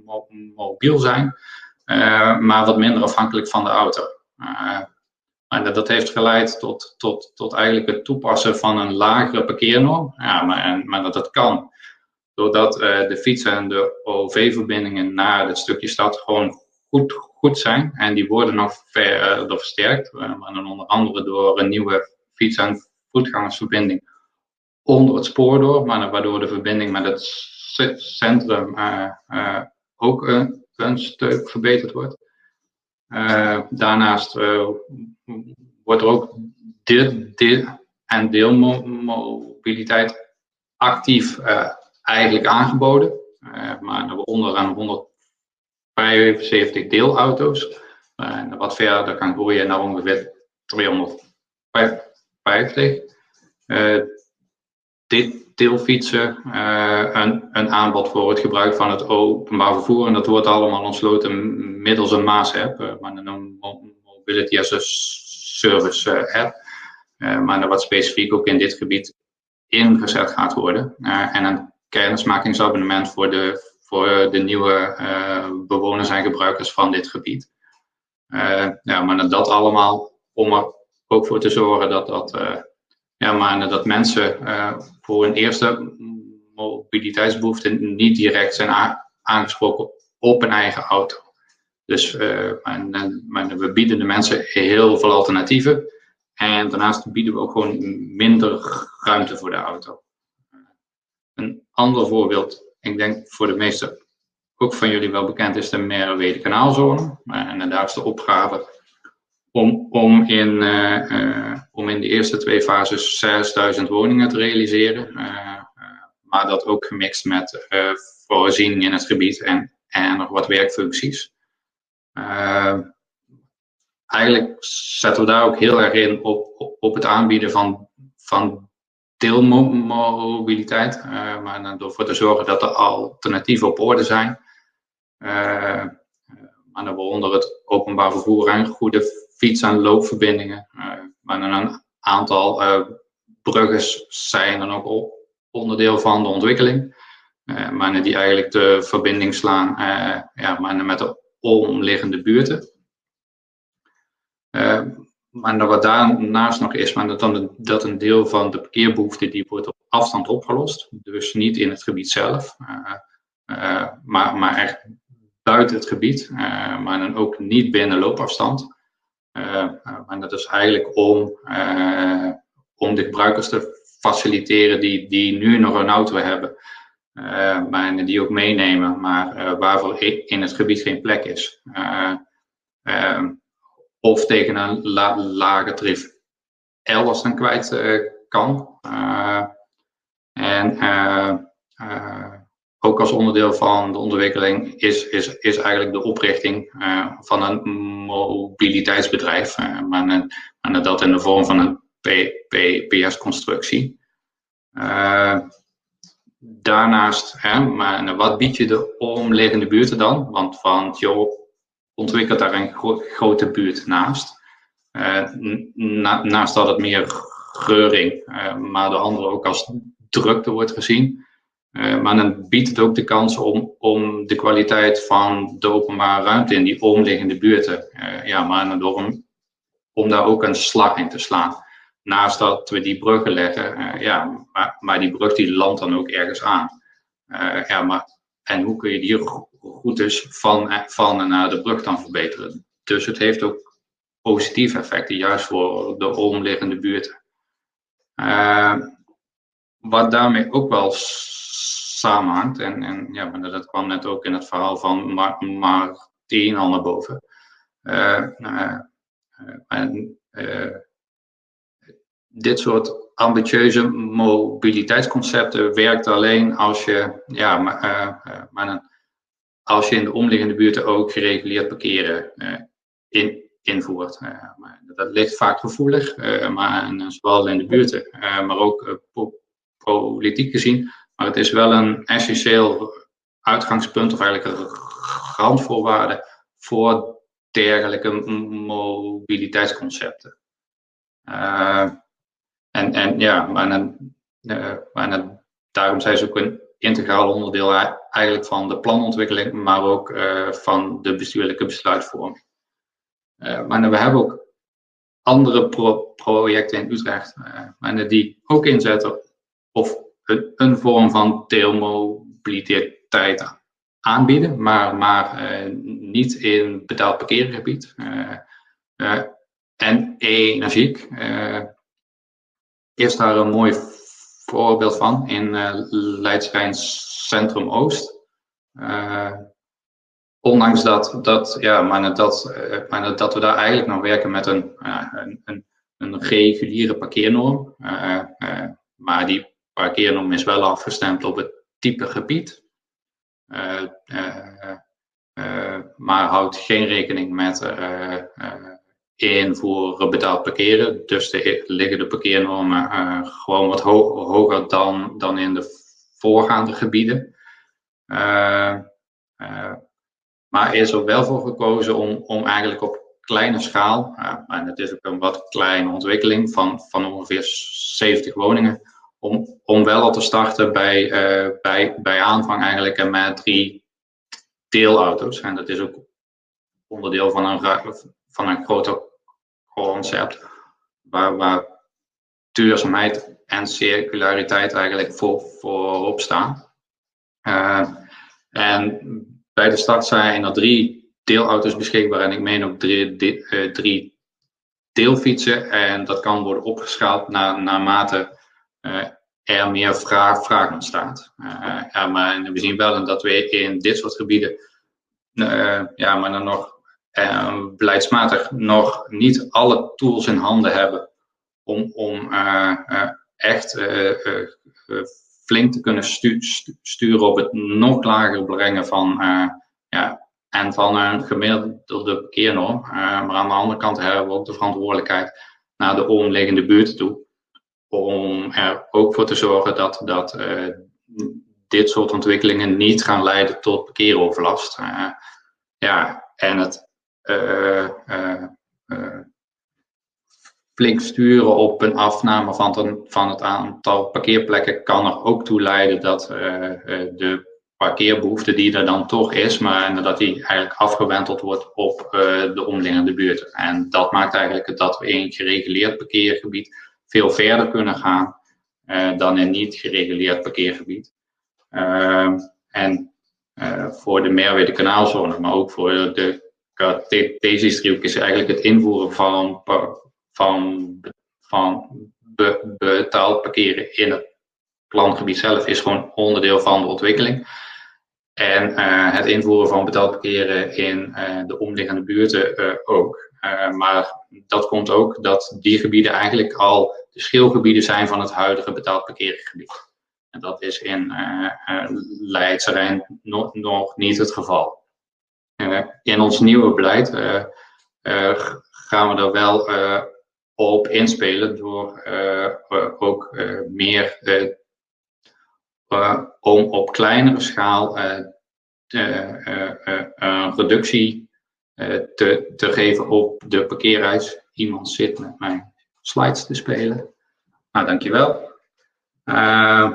mo mobiel zijn, uh, maar wat minder afhankelijk van de auto. En dat heeft geleid tot, tot, tot eigenlijk het toepassen van een lagere parkeernorm. Ja, maar, maar dat dat kan. Doordat de fietsen en de OV-verbindingen naar het stukje stad gewoon goed, goed zijn. En die worden nog verder versterkt. maar dan onder andere door een nieuwe fiets- en voetgangersverbinding onder het spoor door. Maar waardoor de verbinding met het centrum ook een stuk verbeterd wordt. Daarnaast wordt er ook deel, deel en deelmobiliteit actief eigenlijk aangeboden. maar onder aan 175 deelauto's. en wat verder kan groeien naar ongeveer 350. dit deelfietsen, uh, een, een, aanbod voor het gebruik van het openbaar vervoer. En dat wordt allemaal ontsloten middels een MAAS-app, uh, maar een Mobility as a Service uh, app. maar wat specifiek ook in dit gebied ingezet gaat worden. en een kennismakingsabonnement voor de, voor de nieuwe bewoners en gebruikers van dit gebied. ja, maar dat allemaal om er ook voor te zorgen dat dat ja, maar dat mensen voor een eerste mobiliteitsbehoefte niet direct zijn aangesproken op een eigen auto. Dus we bieden de mensen heel veel alternatieven. En daarnaast bieden we ook gewoon minder ruimte voor de auto. Een ander voorbeeld, ik denk voor de meeste ook van jullie wel bekend, is de Merwede kanaalzone. En daar is de opgave om, om, in, uh, om in de eerste twee fases 6000 woningen te realiseren. Maar dat ook gemixt met voorzieningen in het gebied en, en nog wat werkfuncties. eigenlijk zetten we daar ook heel erg in op, op, op het aanbieden van, van deelmobiliteit. maar dan door voor te zorgen dat er alternatieven op orde zijn. maar dan waaronder het openbaar vervoer en goede fiets- en loopverbindingen. Eh, maar een aantal bruggen zijn dan ook onderdeel van de ontwikkeling. Maar die eigenlijk de verbinding slaan ja, maar met de omliggende buurten. Maar wat daarnaast nog is, maar dat, dan, dat een deel van de parkeerbehoefte die wordt op afstand opgelost. Dus niet in het gebied zelf, maar, maar echt buiten het gebied, maar dan ook niet binnen loopafstand. En dat is eigenlijk om, om de gebruikers te faciliteren die, die nu nog een auto hebben, maar die ook meenemen, maar waarvoor in het gebied geen plek is. Of tegen een la lage tarif elders dan kwijt kan. en ook als onderdeel van de ontwikkeling is, is, is eigenlijk de oprichting van een mobiliteitsbedrijf, uh, maar, dat in de vorm van een PPS-constructie. Daarnaast, hè, maar wat bied je de omliggende buurten dan? Want, je ontwikkelt daar een gro grote buurt naast. Na, naast dat het meer geuring, maar de andere ook als drukte wordt gezien. Uh, maar dan biedt het ook de kans om, om de kwaliteit van de openbare ruimte in die omliggende buurten, ja, maar om, om daar ook een slag in te slaan. Naast dat we die bruggen leggen, ja, maar, maar die brug die landt dan ook ergens aan. ja, maar, en hoe kun je die routes van, van en naar de brug dan verbeteren? Dus het heeft ook positieve effecten, juist voor de omliggende buurten. wat daarmee ook wel samenhangt, en, en ja, dat kwam net ook in het verhaal van Mar Martien al naar boven. en, dit soort ambitieuze mobiliteitsconcepten werkt alleen als je, ja, maar, maar als je in de omliggende buurten ook gereguleerd parkeren uh, in, invoert. maar dat ligt vaak gevoelig, maar zowel in de buurten, maar ook politiek gezien. Maar het is wel een essentieel uitgangspunt of eigenlijk een randvoorwaarde voor dergelijke mobiliteitsconcepten. En, en ja, maar, dan, maar dan, daarom zijn ze ook een integraal onderdeel eigenlijk van de planontwikkeling, maar ook uh, van de bestuurlijke besluitvorming. Uh, maar we hebben ook andere pro projecten in Utrecht uh, die ook inzetten of een, een vorm van deelmobiliteit aanbieden, maar, maar niet in betaald parkeergebied. en energiek is daar een mooi voorbeeld van in uh, Leidsrijn Centrum Oost. Uh, ondanks dat, dat, ja, maar dat, uh, maar dat we daar eigenlijk nog werken met een, een, een, een, reguliere parkeernorm. maar die parkeernorm is wel afgestemd op het type gebied. maar houdt geen rekening met in voor betaald parkeren. Dus de, liggen de parkeernormen uh, gewoon wat ho hoger dan, dan in de voorgaande gebieden. Uh, uh, maar is er wel voor gekozen om, om eigenlijk op kleine schaal, en het is ook een wat kleine ontwikkeling van, van ongeveer 70 woningen, om, om wel al te starten bij, bij, bij aanvang eigenlijk met drie deelauto's. En dat is ook onderdeel van een, van een groter concept waar, waar duurzaamheid en circulariteit eigenlijk voor, voorop staan. Uh, en bij de start zijn er drie deelauto's beschikbaar en ik meen ook drie, uh, drie deelfietsen. En dat kan worden opgeschaald na, naarmate uh, er meer vraag, vraag ontstaat. maar we zien wel dat we in dit soort gebieden ja, maar dan nog beleidsmatig nog niet alle tools in handen hebben om, om uh, uh, echt flink te kunnen stu sturen op het nog lager brengen van, ja, en van een gemiddelde parkeernorm. maar aan de andere kant hebben we ook de verantwoordelijkheid naar de omliggende buurten toe. Om er ook voor te zorgen dat, dat dit soort ontwikkelingen niet gaan leiden tot parkeeroverlast. ja, en het flink sturen op een afname van het, van het aantal parkeerplekken kan er ook toe leiden dat de parkeerbehoefte die er dan toch is, maar dat die eigenlijk afgewenteld wordt op de omliggende buurten. En dat maakt eigenlijk dat we in gereguleerd parkeergebied veel verder kunnen gaan dan in niet gereguleerd parkeergebied. Ehm, en voor de Merwede kanaalzone, maar ook voor de deze driehoek is eigenlijk het invoeren van, van, van betaald parkeren in het plangebied zelf is gewoon onderdeel van de ontwikkeling. En uh, het invoeren van betaald parkeren in uh, de omliggende buurten uh, ook. maar dat komt ook dat die gebieden eigenlijk al de schilgebieden zijn van het huidige betaald parkeergebied. En dat is in uh, nog niet het geval. Eh, in ons nieuwe beleid eh, eh, gaan we er wel op inspelen door ook meer om op kleinere schaal een reductie te, te geven op de parkeerreis. Iemand zit met mijn slides te spelen. Nou, dankjewel. Uh,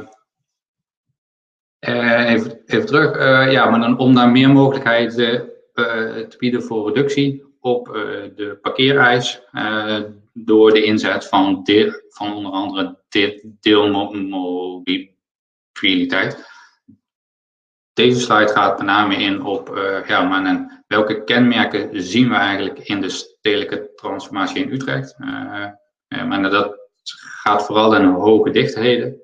uh, even, terug. Uh, ja, maar dan om daar meer mogelijkheden eh, te bieden voor reductie op eh, de parkeereis eh, door de inzet van, deel, van onder andere deelmobiliteit. deze slide gaat met name in op ja, maar en welke kenmerken zien we eigenlijk in de stedelijke transformatie in Utrecht. maar dat gaat vooral in hoge dichtheden.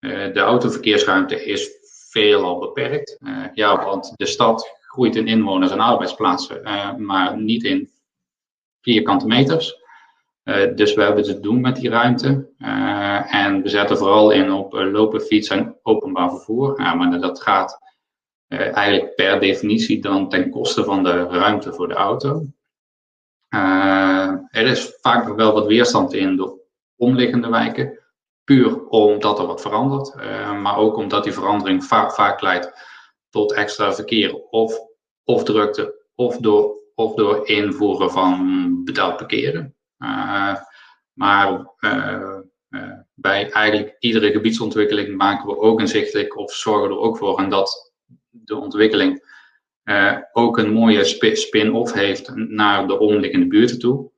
de autoverkeersruimte is veelal beperkt. ja, want de stad groeit in inwoners en arbeidsplaatsen, maar niet in vierkante meters. Uh, dus we hebben te doen met die ruimte. Uh, en we zetten vooral in op uh, lopen, fietsen en openbaar vervoer. Ja, maar dat gaat eigenlijk per definitie dan ten koste van de ruimte voor de auto. er is vaak wel wat weerstand in de omliggende wijken. Puur omdat er wat verandert. maar ook omdat die verandering vaak, vaak leidt tot extra verkeer of, of drukte of door, of door invoeren van betaald parkeren. Eh, maar eh, eh, bij eigenlijk iedere gebiedsontwikkeling maken we ook inzichtelijk of zorgen er ook voor en dat de ontwikkeling ook een mooie spin-off heeft naar de omliggende buurten toe.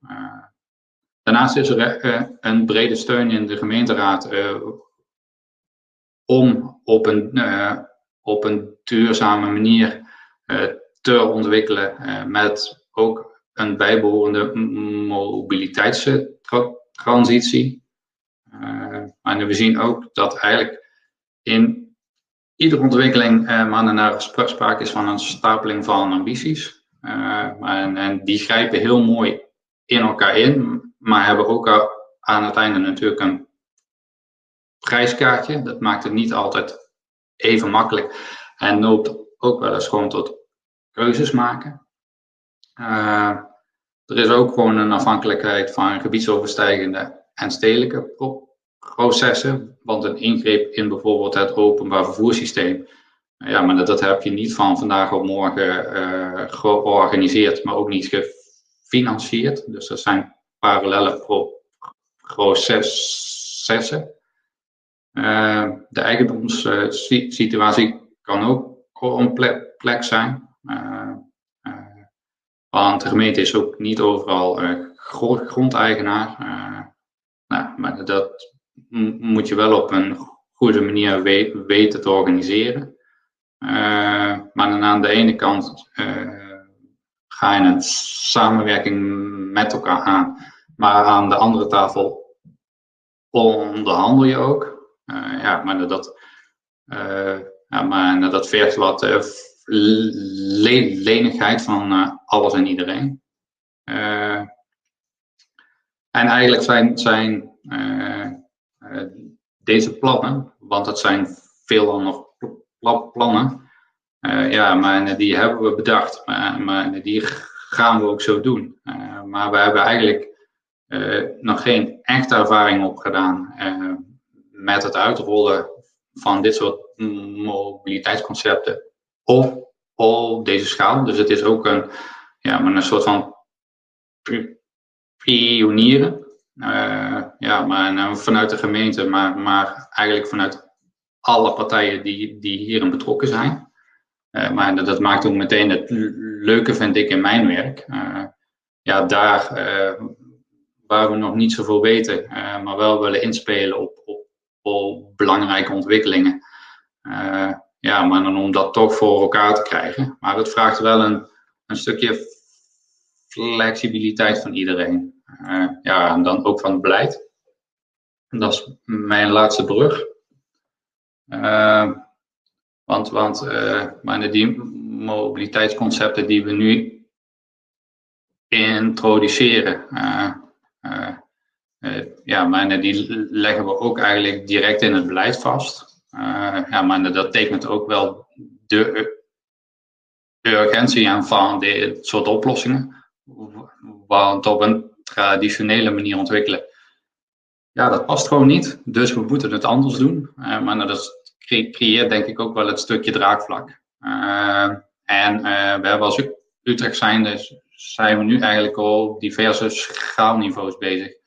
Daarnaast is er een brede steun in de gemeenteraad om op een, op een duurzame manier te ontwikkelen met ook een bijbehorende mobiliteitstransitie. Maar we zien ook dat eigenlijk in iedere ontwikkeling maar naar sprake is van een stapeling van ambities. En, die grijpen heel mooi in elkaar in, maar hebben ook aan het einde natuurlijk een prijskaartje. Dat maakt het niet altijd even makkelijk en noopt ook wel eens gewoon tot keuzes maken. Uh, er is ook gewoon een afhankelijkheid van gebiedsoverstijgende en stedelijke processen. Want een ingreep in bijvoorbeeld het openbaar vervoerssysteem, ja, maar dat, heb je niet van vandaag op morgen uh, georganiseerd, maar ook niet gefinancierd. Dus dat zijn parallele pro processen. Uh, de eigendomssituatie kan ook complex zijn. Want de gemeente is ook niet overal grondeigenaar. Nou, maar dat moet je wel op een goede manier we weten te organiseren. Maar aan de ene kant ga je een samenwerking met elkaar aan. Maar aan de andere tafel onderhandel je ook. ja, maar dat, ja, maar dat vergt wat lenigheid van alles en iedereen. En eigenlijk zijn, zijn deze plannen, want het zijn veelal nog plannen, ja, maar die hebben we bedacht, maar, maar die gaan we ook zo doen. maar we hebben eigenlijk nog geen echte ervaring opgedaan met het uitrollen van dit soort mobiliteitsconcepten op, op deze schaal. Dus het is ook een, ja, maar een soort van pionieren. Uh, ja, maar vanuit de gemeente, maar, maar eigenlijk vanuit alle partijen die, die hierin betrokken zijn. Maar dat, dat, maakt ook meteen het leuke, vind ik, in mijn werk. ja, daar waar we nog niet zoveel weten, maar wel willen inspelen op, op, op belangrijke ontwikkelingen ja, maar dan om dat toch voor elkaar te krijgen. Maar het vraagt wel een, een stukje flexibiliteit van iedereen. Uh, ja, en dan ook van het beleid. En dat is mijn laatste brug. Want want maar die mobiliteitsconcepten die we nu introduceren, ja, maar die leggen we ook eigenlijk direct in het beleid vast. Uh, ja, maar dat tekent ook wel de, de urgentie aan van dit soort oplossingen. Want op een traditionele manier ontwikkelen, ja, dat past gewoon niet. Dus we moeten het anders doen. Uh, maar dat creëert denk ik ook wel het stukje draagvlak. En we hebben als Utrecht zijn, dus zijn we nu eigenlijk al diverse schaalniveaus bezig.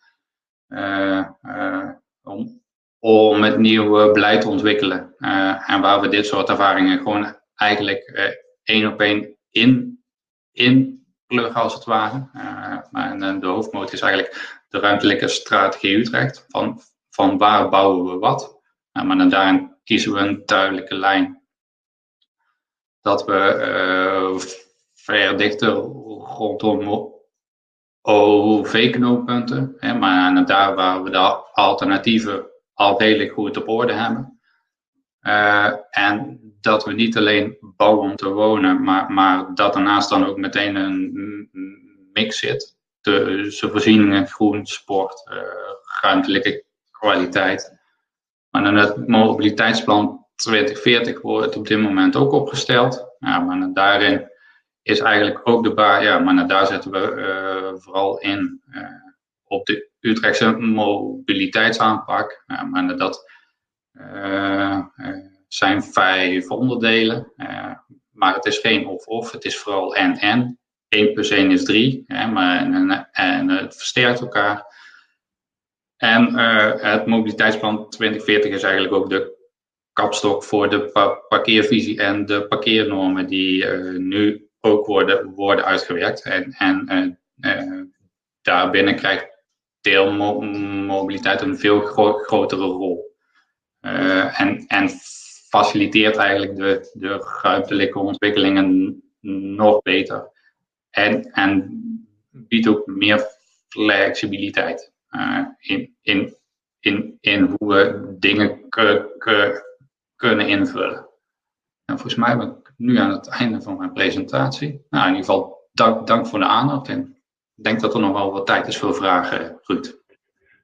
Om om met nieuw beleid te ontwikkelen. Uh, en waar we dit soort ervaringen gewoon eigenlijk uh, één op één in, in pluggen als het ware. Uh, maar de hoofdmoot is eigenlijk de ruimtelijke strategie Utrecht. Van, van waar bouwen we wat? maar dan daarin kiezen we een duidelijke lijn. dat we ver dichter rondom OV-knooppunten, maar daar waar we de alternatieven al redelijk goed op orde hebben. en dat we niet alleen bouwen om te wonen, maar, maar dat daarnaast dan ook meteen een mix zit. De voorzieningen, groen, sport, uh, ruimtelijke kwaliteit. Maar dan het mobiliteitsplan 2040 wordt op dit moment ook opgesteld. Ja, maar daarin is eigenlijk ook de baar, ja, maar daar zetten we uh, vooral in uh, op de Utrechtse mobiliteitsaanpak. Maar dat zijn vijf onderdelen. maar het is geen of-of, het is vooral en-en. 1 plus 1 is 3, hè, maar, en, en, het versterkt elkaar. En het mobiliteitsplan 2040 is eigenlijk ook de kapstok voor de parkeervisie en de parkeernormen die nu ook worden, worden uitgewerkt. En, en uh, daarbinnen krijgt deelmobiliteit een veel gro grotere rol. en, en faciliteert eigenlijk de, de ruimtelijke ontwikkelingen nog beter. En, en biedt ook meer flexibiliteit in, in, in, in hoe we dingen kunnen invullen. En volgens mij ben nu aan het einde van mijn presentatie. Nou, in ieder geval dank, dank voor de aandacht. En ik denk dat er nog wel wat tijd is voor vragen, Ruud.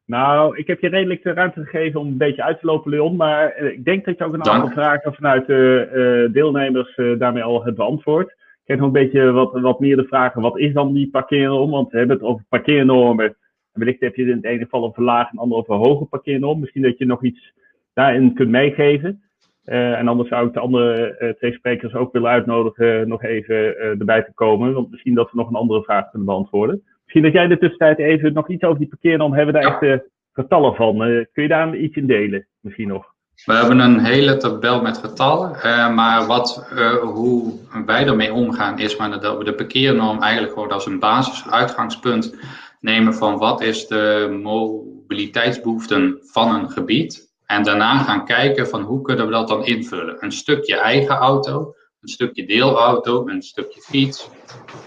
Nou, ik heb je redelijk de ruimte gegeven om een beetje uit te lopen, Leon. Maar eh, ik denk dat je ook een aantal vragen vanuit de uh, deelnemers uh, daarmee al hebt beantwoord. Ik heb nog een beetje wat, wat meer de vragen, wat is dan die parkeernorm? Want we hebben het over parkeernormen. En wellicht heb je in het ene geval een verlaag, en het andere over een hoge parkeernorm. Misschien dat je nog iets daarin kunt meegeven. Uh, en anders zou ik de andere uh, twee sprekers ook willen uitnodigen nog even uh, erbij te komen. Want misschien dat we nog een andere vraag kunnen beantwoorden. Misschien dat jij in de tussentijd even nog iets over die parkeernorm hebben. Daar echt getallen van. kun je daar iets in delen? Misschien nog. We hebben een hele tabel met getallen, uh, maar wat, uh, hoe wij ermee omgaan is maar dat we de parkeernorm eigenlijk gewoon als een basisuitgangspunt nemen van wat is de mobiliteitsbehoeften van een gebied. En daarna gaan kijken van hoe kunnen we dat dan invullen. Een stukje eigen auto, een stukje deelauto, een stukje fiets.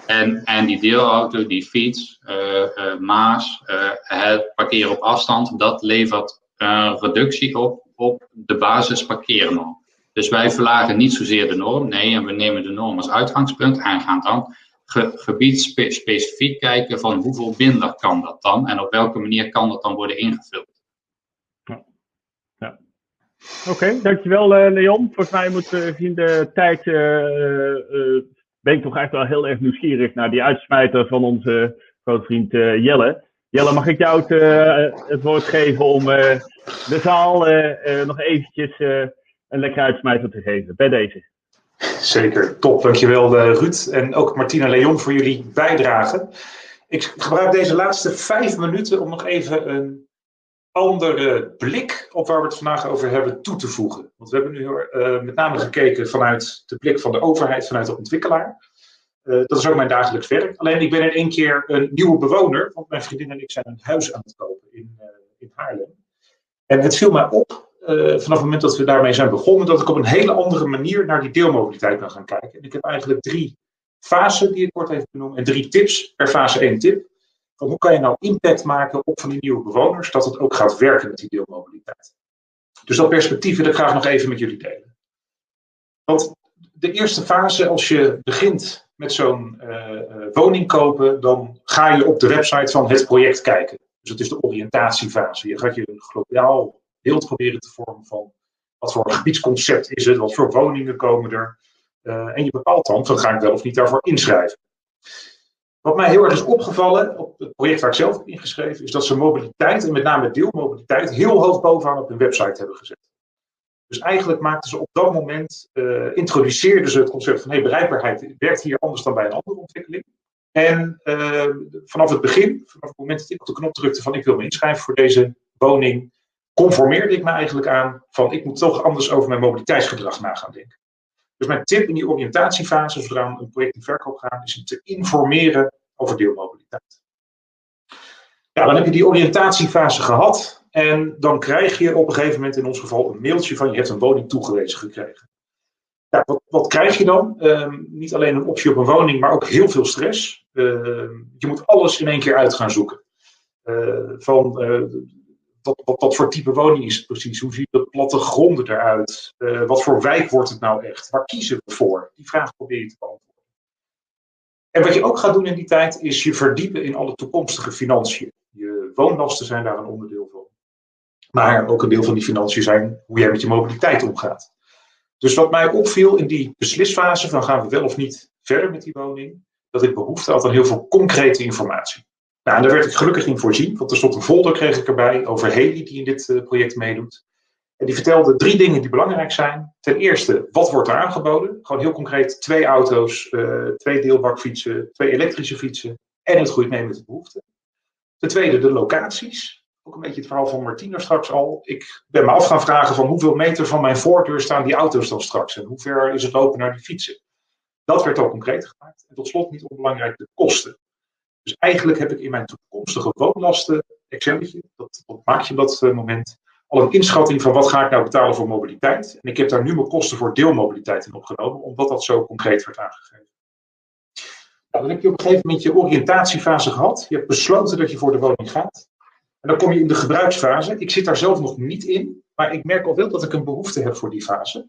En, en die deelauto, die fiets, uh, Maas, het parkeren op afstand, dat levert een reductie op op de basis parkeernorm. Dus wij verlagen niet zozeer de norm, nee, en we nemen de norm als uitgangspunt en gaan dan ge gebiedspecifiek kijken van hoeveel minder kan dat dan en op welke manier kan dat dan worden ingevuld. Oké, dankjewel uh, Leon. Volgens mij moet uh, gezien de tijd, uh, ben ik toch echt wel heel erg nieuwsgierig naar die uitsmijter van onze grote vriend Jelle. Jelle, mag ik jou het, woord geven om de zaal nog eventjes een lekker uitsmijter te geven bij deze? Zeker, top. Dankjewel Ruud en ook Martina Leon voor jullie bijdrage. Ik gebruik deze laatste vijf minuten om nog even een andere blik op waar we het vandaag over hebben toe te voegen. Want we hebben nu met name gekeken vanuit de blik van de overheid, vanuit de ontwikkelaar. Uh, dat is ook mijn dagelijks werk. Alleen ik ben in één keer een nieuwe bewoner, want mijn vriendin en ik zijn een huis aan het kopen in, uh, in Haarlem. En het viel mij op, vanaf het moment dat we daarmee zijn begonnen, dat ik op een hele andere manier naar die deelmobiliteit ben gaan kijken. En ik heb eigenlijk drie fasen die ik kort even benoem en drie tips, per fase één tip. Hoe kan je nou impact maken op van die nieuwe bewoners, dat het ook gaat werken met die deelmobiliteit. Dus dat perspectief wil ik graag nog even met jullie delen. Want de eerste fase, als je begint met zo'n uh, woning kopen, dan ga je op de website van het project kijken. Dus het is de oriëntatiefase. Je gaat je een globaal beeld proberen te vormen van wat voor gebiedsconcept is het, wat voor woningen komen er. Uh, en je bepaalt dan, van ga ik wel of niet daarvoor inschrijven. Wat mij heel erg is opgevallen op het project waar ik zelf heb ingeschreven, is dat ze mobiliteit, en met name deelmobiliteit, heel hoog bovenaan op hun website hebben gezet. Dus eigenlijk maakten ze op dat moment, uh, introduceerden ze het concept van hey, bereikbaarheid werkt hier anders dan bij een andere ontwikkeling. En uh, vanaf het begin, vanaf het moment dat ik op de knop drukte van ik wil me inschrijven voor deze woning, conformeerde ik me eigenlijk aan van ik moet toch anders over mijn mobiliteitsgedrag na gaan denken. Dus mijn tip in die oriëntatiefase, zodra een project in verkoop gaat, is om te informeren over deelmobiliteit. Ja, dan heb je die oriëntatiefase gehad. En dan krijg je op een gegeven moment in ons geval een mailtje van je hebt een woning toegewezen gekregen. Ja, wat, wat, krijg je dan? Ehm, niet alleen een optie op een woning, maar ook heel veel stress. Ehm, je moet alles in één keer uit gaan zoeken. Uh, van uh, wat, voor type woning is het precies? Hoe zien de plattegronden eruit? Uh, wat voor wijk wordt het nou echt? Waar kiezen we voor? Die vraag probeer je te beantwoorden. En wat je ook gaat doen in die tijd, is je verdiepen in alle toekomstige financiën. Je woonlasten zijn daar een onderdeel van. Maar ook een deel van die financiën zijn hoe jij met je mobiliteit omgaat. Dus wat mij opviel in die beslisfase van gaan we wel of niet verder met die woning, dat ik behoefte had aan heel veel concrete informatie. Nou, daar werd ik gelukkig in voorzien, want er stond een folder kreeg ik erbij over Heli die in dit uh, project meedoet. En die vertelde drie dingen die belangrijk zijn. Ten eerste, wat wordt er aangeboden? Gewoon heel concreet, twee auto's, uh, twee deelbakfietsen, twee elektrische fietsen en het groeit mee met de behoeften. Ten tweede, de locaties ook een beetje het verhaal van Martina straks al. Ik ben me af gaan vragen van hoeveel meter van mijn voordeur staan die auto's dan straks en hoe ver is het lopen naar die fietsen. Dat werd al concreet gemaakt. En tot slot niet onbelangrijk de kosten. Dus eigenlijk heb ik in mijn toekomstige woonlasten, Excelletje, dat, maak je op dat uh, moment, al een inschatting van wat ga ik nou betalen voor mobiliteit. En ik heb daar nu mijn kosten voor deelmobiliteit in opgenomen, omdat dat zo concreet werd aangegeven. Nou, dan heb je op een gegeven moment je oriëntatiefase gehad. Je hebt besloten dat je voor de woning gaat. En dan kom je in de gebruiksfase. Ik zit daar zelf nog niet in, maar ik merk al wel dat ik een behoefte heb voor die fase.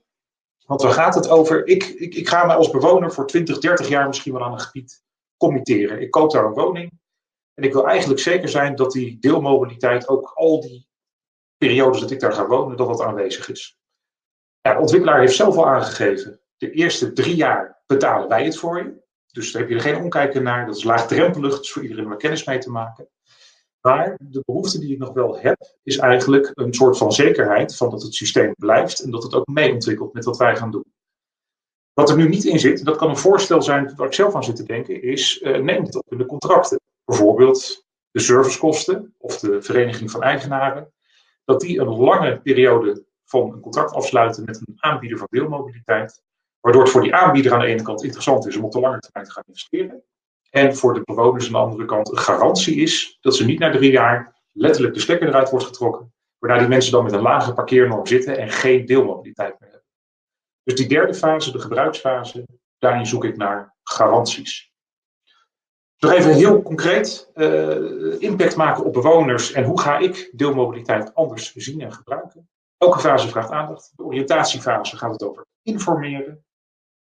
Want waar gaat het over? Ik, ik, ik ga me als bewoner voor 20, 30 jaar misschien wel aan een gebied committeren. Ik koop daar een woning. En ik wil eigenlijk zeker zijn dat die deelmobiliteit ook al die periodes dat ik daar ga wonen, dat dat aanwezig is. Ja, de ontwikkelaar heeft zelf al aangegeven, de eerste drie jaar betalen wij het voor je. Dus daar heb je er geen omkijken naar. Dat is laagdrempelig, is voor iedereen om kennis mee te maken. Maar de behoefte die ik nog wel heb, is eigenlijk een soort van zekerheid van dat het systeem blijft en dat het ook mee ontwikkelt met wat wij gaan doen. Wat er nu niet in zit, dat kan een voorstel zijn waar ik zelf aan zit te denken, is uh, neem het op in de contracten. Bijvoorbeeld de servicekosten of de vereniging van eigenaren, dat die een lange periode van een contract afsluiten met een aanbieder van deelmobiliteit, waardoor het voor die aanbieder aan de ene kant interessant is om op de lange termijn te gaan investeren. En voor de bewoners aan de andere kant een garantie is dat ze niet na drie jaar letterlijk de stekker eruit wordt getrokken. Waarna die mensen dan met een lage parkeernorm zitten en geen deelmobiliteit meer. Dus die derde fase, de gebruiksfase, daarin zoek ik naar garanties. Nog even heel concreet, uh, impact maken op bewoners en hoe ga ik deelmobiliteit anders zien en gebruiken. Elke fase vraagt aandacht. De oriëntatiefase gaat het over informeren.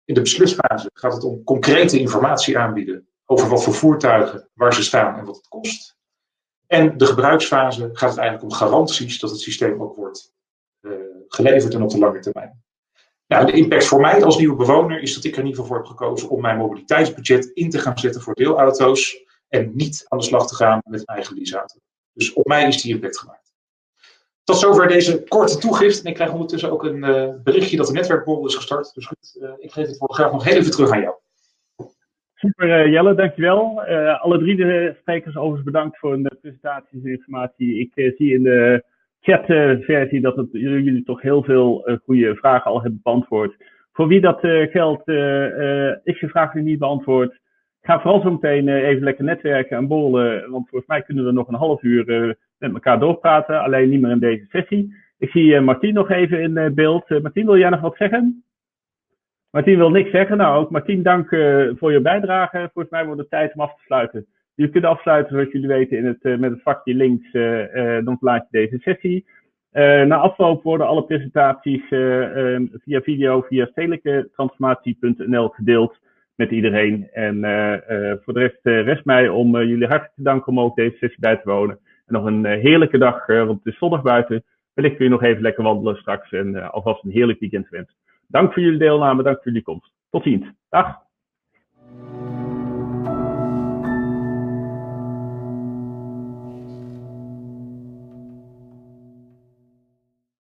In de beslisfase gaat het om concrete informatie aanbieden over wat voor voertuigen, waar ze staan en wat het kost. En de gebruiksfase gaat het eigenlijk om garanties dat het systeem ook wordt uh, geleverd en op de lange termijn. Nou, de impact voor mij als nieuwe bewoner is dat ik er in ieder geval voor heb gekozen om mijn mobiliteitsbudget in te gaan zetten voor deelauto's en niet aan de slag te gaan met een eigen leaseauto. Dus op mij is die impact gemaakt. Tot zover deze korte toegift. En ik krijg ondertussen ook een uh, berichtje dat de netwerkborrel is gestart. Dus goed, uh, ik geef het woord graag nog heel even terug aan jou. Super uh, Jelle, dankjewel. Alle drie de sprekers overigens bedankt voor de presentaties en informatie. Ik zie in de chatversie dat het, jullie toch heel veel goede vragen al hebben beantwoord. Voor wie dat geldt, is je vraag nu niet beantwoord. Ga vooral zo meteen even lekker netwerken en borrelen, want volgens mij kunnen we nog een half uur met elkaar doorpraten, alleen niet meer in deze sessie. Ik zie Martien nog even in beeld. Martien, wil jij nog wat zeggen? Martien wil niks zeggen. Nou, ook Martien, dank voor je bijdrage. Volgens mij wordt het tijd om af te sluiten. Jullie kunnen afsluiten, zoals jullie weten, in het, uh, met het vakje links. Uh, dan verlaat je deze sessie. na afloop worden alle presentaties via video via stedelijketransformatie.nl gedeeld met iedereen. En voor de rest rest mij om jullie hartelijk te danken om ook deze sessie bij te wonen. En nog een heerlijke dag, want het is zondag buiten. Wellicht kun je nog even lekker wandelen straks en alvast een heerlijk weekend wensen. Dank voor jullie deelname, dank voor jullie komst. Tot ziens. Dag.